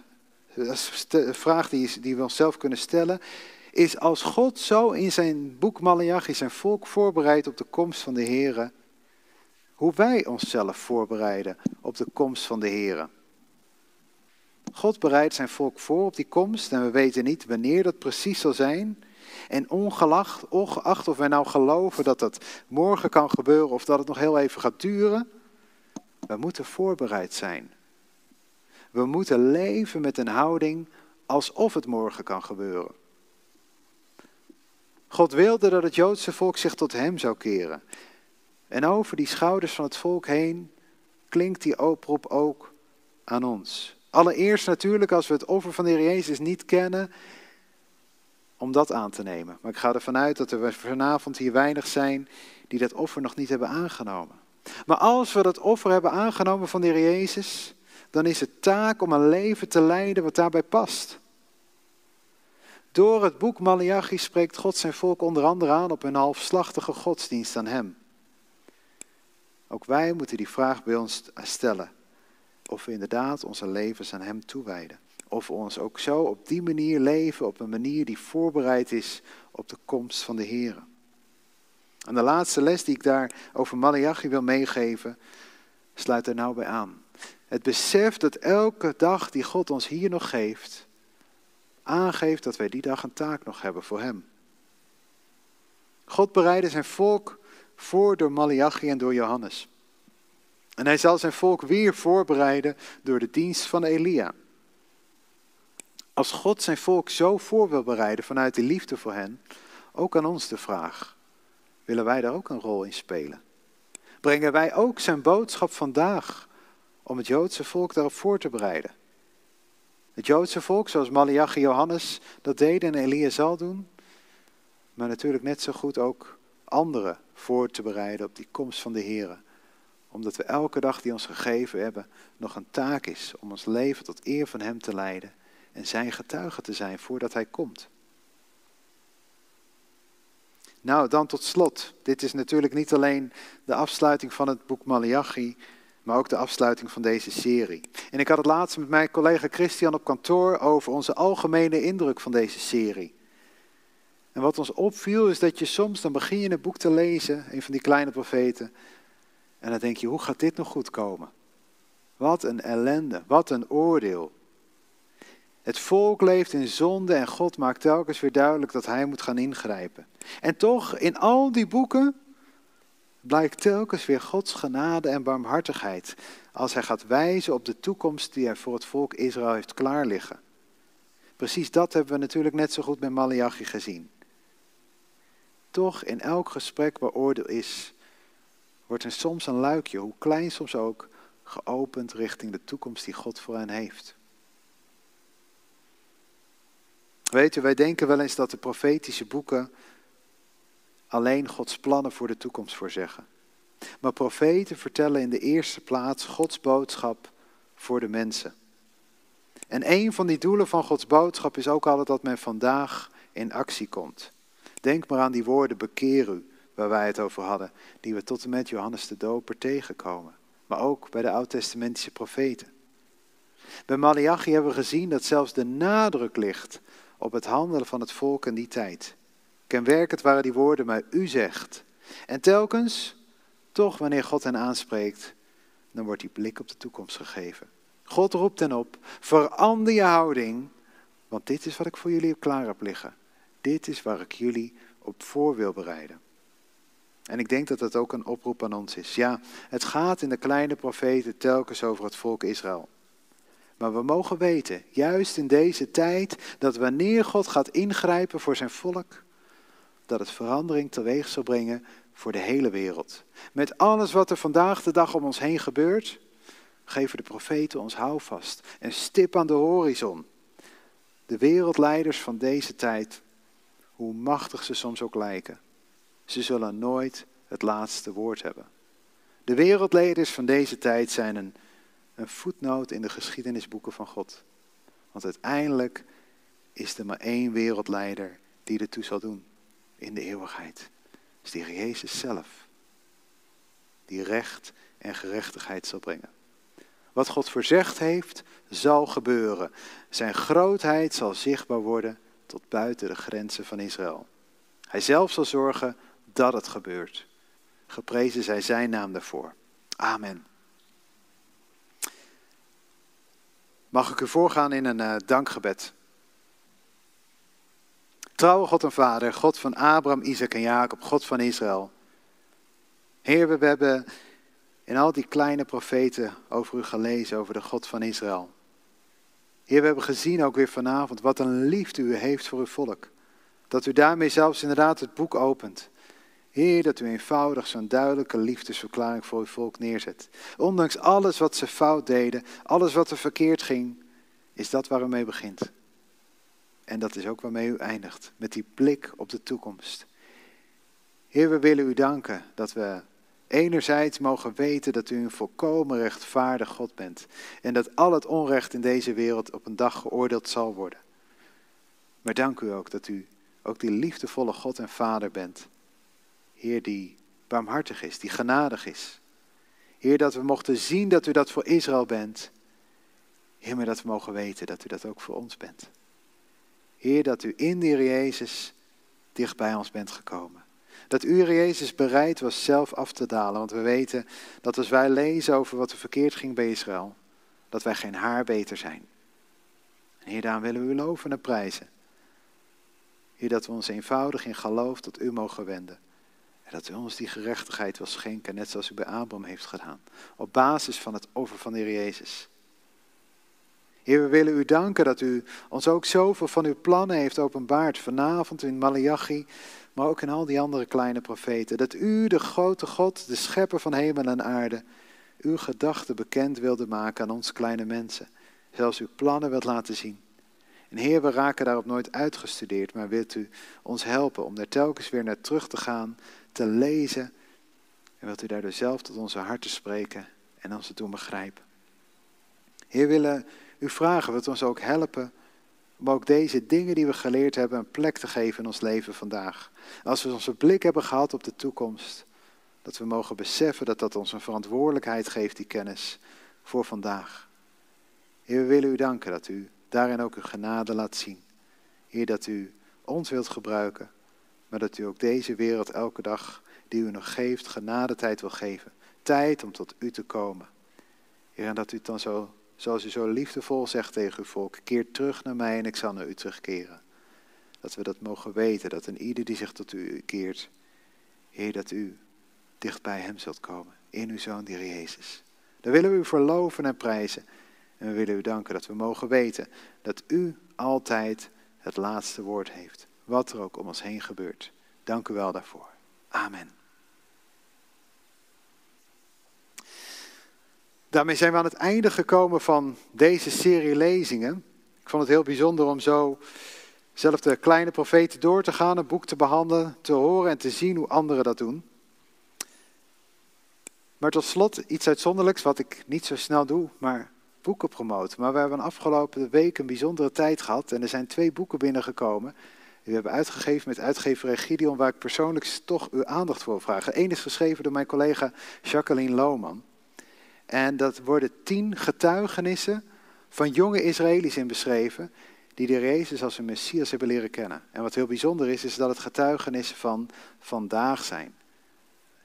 Speaker 1: een vraag die, we onszelf kunnen stellen, is als God zo in zijn boek Malachi zijn volk voorbereidt op de komst van de Heer, hoe wij onszelf voorbereiden op de komst van de Heer. God bereidt zijn volk voor op die komst en we weten niet wanneer dat precies zal zijn. En ongeacht, ongeacht of wij nou geloven dat dat morgen kan gebeuren of dat het nog heel even gaat duren, we moeten voorbereid zijn. We moeten leven met een houding alsof het morgen kan gebeuren. God wilde dat het Joodse volk zich tot Hem zou keren. En over die schouders van het volk heen klinkt die oproep ook aan ons. Allereerst natuurlijk als we het offer van de Heer Jezus niet kennen, om dat aan te nemen. Maar ik ga ervan uit dat er vanavond hier weinig zijn die dat offer nog niet hebben aangenomen. Maar als we dat offer hebben aangenomen van de Heer Jezus, dan is het taak om een leven te leiden wat daarbij past. Door het boek Malachi spreekt God zijn volk onder andere aan op een halfslachtige godsdienst aan hem. Ook wij moeten die vraag bij ons stellen. Of we inderdaad onze levens aan hem toewijden. Of we ons ook zo op die manier leven, op een manier die voorbereid is op de komst van de Heer. En de laatste les die ik daar over Malachi wil meegeven, sluit er nou bij aan. Het besef dat elke dag die God ons hier nog geeft, aangeeft dat wij die dag een taak nog hebben voor Hem. God bereidde zijn volk voor door Malachi en door Johannes. En hij zal zijn volk weer voorbereiden door de dienst van Elia. Als God zijn volk zo voor wil bereiden vanuit de liefde voor hen, ook aan ons de vraag, willen wij daar ook een rol in spelen? Brengen wij ook zijn boodschap vandaag om het Joodse volk daarop voor te bereiden. Het Joodse volk, zoals Malachi Johannes dat deed en Elia zal doen, maar natuurlijk net zo goed ook anderen voor te bereiden op die komst van de Heer. Omdat we elke dag die ons gegeven hebben nog een taak is om ons leven tot eer van Hem te leiden en Zijn getuige te zijn voordat Hij komt. Nou, dan tot slot. Dit is natuurlijk niet alleen de afsluiting van het boek Malachi, maar ook de afsluiting van deze serie. En ik had het laatst met mijn collega Christian op kantoor over onze algemene indruk van deze serie. En wat ons opviel is dat je soms, dan begin je een boek te lezen, een van die kleine profeten, en dan denk je, hoe gaat dit nog goed komen? Wat een ellende, wat een oordeel. Het volk leeft in zonde en God maakt telkens weer duidelijk dat hij moet gaan ingrijpen. En toch, in al die boeken blijkt telkens weer Gods genade en barmhartigheid als hij gaat wijzen op de toekomst die hij voor het volk Israël heeft klaar liggen. Precies dat hebben we natuurlijk net zo goed met Malachi gezien. Toch, in elk gesprek waar oordeel is, wordt er soms een luikje, hoe klein soms ook, geopend richting de toekomst die God voor hen heeft. Weet u, wij denken wel eens dat de profetische boeken alleen Gods plannen voor de toekomst voorzeggen. Maar profeten vertellen in de eerste plaats Gods boodschap voor de mensen. En een van die doelen van Gods boodschap is ook altijd dat men vandaag in actie komt. Denk maar aan die woorden bekeer u, waar wij het over hadden, die we tot en met Johannes de Doper tegenkomen. maar ook bij de oud-testamentische profeten. Bij Malachi hebben we gezien dat zelfs de nadruk ligt op het handelen van het volk in die tijd. Kenwerkend waren die woorden, maar u zegt. En telkens, toch wanneer God hen aanspreekt, dan wordt die blik op de toekomst gegeven. God roept hen op, verander je houding, want dit is wat ik voor jullie klaar heb liggen. Dit is waar ik jullie op voor wil bereiden. En ik denk dat dat ook een oproep aan ons is. Ja, het gaat in de kleine profeten telkens over het volk Israël. Maar we mogen weten, juist in deze tijd, dat wanneer God gaat ingrijpen voor zijn volk, dat het verandering teweeg zal brengen voor de hele wereld. Met alles wat er vandaag de dag om ons heen gebeurt, geven de profeten ons houvast en stip aan de horizon. De wereldleiders van deze tijd, hoe machtig ze soms ook lijken, ze zullen nooit het laatste woord hebben. De wereldleiders van deze tijd zijn een, een voetnoot in de geschiedenisboeken van God. Want uiteindelijk is er maar één wereldleider die ertoe zal doen in de eeuwigheid. Is de Jezus zelf. Die recht en gerechtigheid zal brengen. Wat God voorzegd heeft, zal gebeuren. Zijn grootheid zal zichtbaar worden tot buiten de grenzen van Israël. Hij zelf zal zorgen dat het gebeurt. Geprezen zij zijn naam daarvoor. Amen. Mag ik u voorgaan in een uh, dankgebed? Trouwe God en Vader, God van Abraham, Isaac en Jacob, God van Israël. Heer, we hebben in al die kleine profeten over u gelezen, over de God van Israël. Heer, we hebben gezien ook weer vanavond wat een liefde u heeft voor uw volk. Dat u daarmee zelfs inderdaad het boek opent. Heer, dat u eenvoudig zo'n duidelijke liefdesverklaring voor uw volk neerzet. Ondanks alles wat ze fout deden, alles wat er verkeerd ging, is dat waar u mee begint. En dat is ook waarmee u eindigt, met die blik op de toekomst. Heer, we willen u danken dat we enerzijds mogen weten dat u een volkomen rechtvaardig God bent. En dat al het onrecht in deze wereld op een dag geoordeeld zal worden. Maar dank u ook dat u ook die liefdevolle God en Vader bent. Heer, die barmhartig is, die genadig is. Heer, dat we mochten zien dat u dat voor Israël bent. Heer, maar dat we mogen weten dat u dat ook voor ons bent. Heer, dat u in die Jezus dicht bij ons bent gekomen. Dat u, Jezus, bereid was zelf af te dalen. Want we weten dat als wij lezen over wat er verkeerd ging bij Israël, dat wij geen haar beter zijn. En Heer, daarom willen we u loven en prijzen. Heer, dat we ons eenvoudig in geloof tot u mogen wenden. En dat u ons die gerechtigheid wil schenken, net zoals u bij Abraham heeft gedaan. Op basis van het offer van de Heer Jezus. Heer, we willen u danken dat u ons ook zoveel van uw plannen heeft openbaard. Vanavond in Malachi, maar ook in al die andere kleine profeten. Dat u, de grote God, de schepper van hemel en aarde, uw gedachten bekend wilde maken aan ons kleine mensen. Zelfs uw plannen wilt laten zien. En Heer, we raken daarop nooit uitgestudeerd, maar wilt u ons helpen om daar telkens weer naar terug te gaan, te lezen. En wilt u daardoor zelf tot onze harten spreken en ons het doen begrijpen. Heer, willen u vragen, wilt ons ook helpen om ook deze dingen die we geleerd hebben een plek te geven in ons leven vandaag. als we onze blik hebben gehad op de toekomst, dat we mogen beseffen dat dat ons een verantwoordelijkheid geeft, die kennis, voor vandaag. Heer, we willen u danken dat u daarin ook uw genade laat zien. Heer, dat u ons wilt gebruiken, maar dat u ook deze wereld elke dag die u nog geeft, genadetijd wil geven. Tijd om tot u te komen. Heer, en dat u het dan zo Zoals u zo liefdevol zegt tegen uw volk, keer terug naar mij en ik zal naar u terugkeren. Dat we dat mogen weten, dat een ieder die zich tot u keert, Heer, dat u dicht bij hem zult komen, in uw Zoon, die Jezus. Daar willen we u verloven en prijzen. En we willen u danken dat we mogen weten dat u altijd het laatste woord heeft, wat er ook om ons heen gebeurt. Dank u wel daarvoor. Amen. Daarmee zijn we aan het einde gekomen van deze serie lezingen. Ik vond het heel bijzonder om zo zelf de kleine profeten door te gaan, een boek te behandelen, te horen en te zien hoe anderen dat doen. Maar tot slot iets uitzonderlijks, wat ik niet zo snel doe, maar boeken promoten. Maar we hebben afgelopen week een bijzondere tijd gehad en er zijn twee boeken binnengekomen. We hebben uitgegeven met uitgever Gideon, waar ik persoonlijk toch uw aandacht voor vraag. Eén is geschreven door mijn collega Jacqueline Lohman. En dat worden tien getuigenissen van jonge Israëli's in beschreven, die de Jezus als een Messias hebben leren kennen. En wat heel bijzonder is, is dat het getuigenissen van vandaag zijn.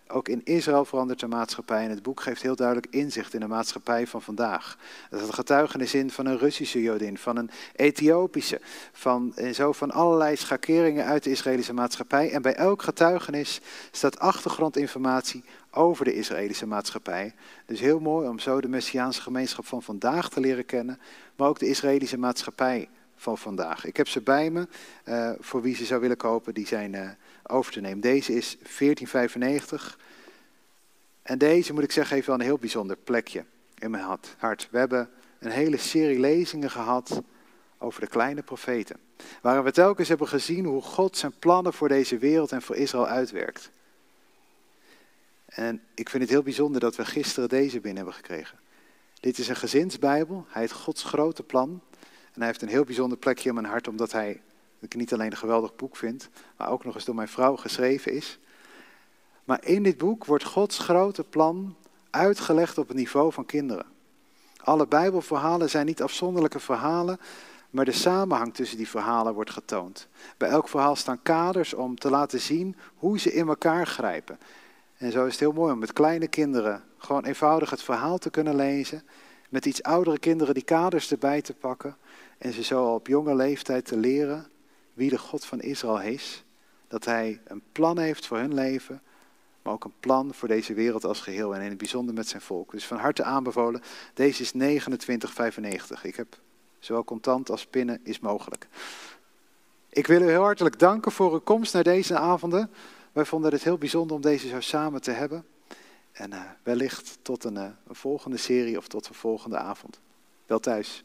Speaker 1: Ook in Israël verandert de maatschappij en het boek geeft heel duidelijk inzicht in de maatschappij van vandaag. Er een getuigenis in van een Russische Jodin, van een Ethiopische, van, en zo van allerlei schakeringen uit de Israëlische maatschappij. En bij elk getuigenis staat achtergrondinformatie over de Israëlische maatschappij. Dus heel mooi om zo de Messiaanse gemeenschap van vandaag te leren kennen, maar ook de Israëlische maatschappij van vandaag. Ik heb ze bij me, uh, voor wie ze zou willen kopen, die zijn uh, over te nemen. Deze is 1495. En deze, moet ik zeggen, heeft wel een heel bijzonder plekje in mijn hart. We hebben een hele serie lezingen gehad over de kleine profeten. Waar we telkens hebben gezien hoe God zijn plannen voor deze wereld en voor Israël uitwerkt. En ik vind het heel bijzonder dat we gisteren deze binnen hebben gekregen. Dit is een gezinsbijbel. Hij heeft Gods grote plan. En hij heeft een heel bijzonder plekje in mijn hart, omdat hij ik niet alleen een geweldig boek vind, maar ook nog eens door mijn vrouw geschreven is. Maar in dit boek wordt Gods grote plan uitgelegd op het niveau van kinderen. Alle Bijbelverhalen zijn niet afzonderlijke verhalen, maar de samenhang tussen die verhalen wordt getoond. Bij elk verhaal staan kaders om te laten zien hoe ze in elkaar grijpen. En zo is het heel mooi om met kleine kinderen gewoon eenvoudig het verhaal te kunnen lezen. Met iets oudere kinderen die kaders erbij te pakken. En ze zo op jonge leeftijd te leren wie de God van Israël is. Dat hij een plan heeft voor hun leven, maar ook een plan voor deze wereld als geheel en in het bijzonder met zijn volk. Dus van harte aanbevolen, deze is 29,95. Ik heb zowel contant als pinnen is mogelijk. Ik wil u heel hartelijk danken voor uw komst naar deze avonden. Wij vonden het heel bijzonder om deze zo samen te hebben. En uh, wellicht tot een, uh, een volgende serie of tot een volgende avond. Wel thuis.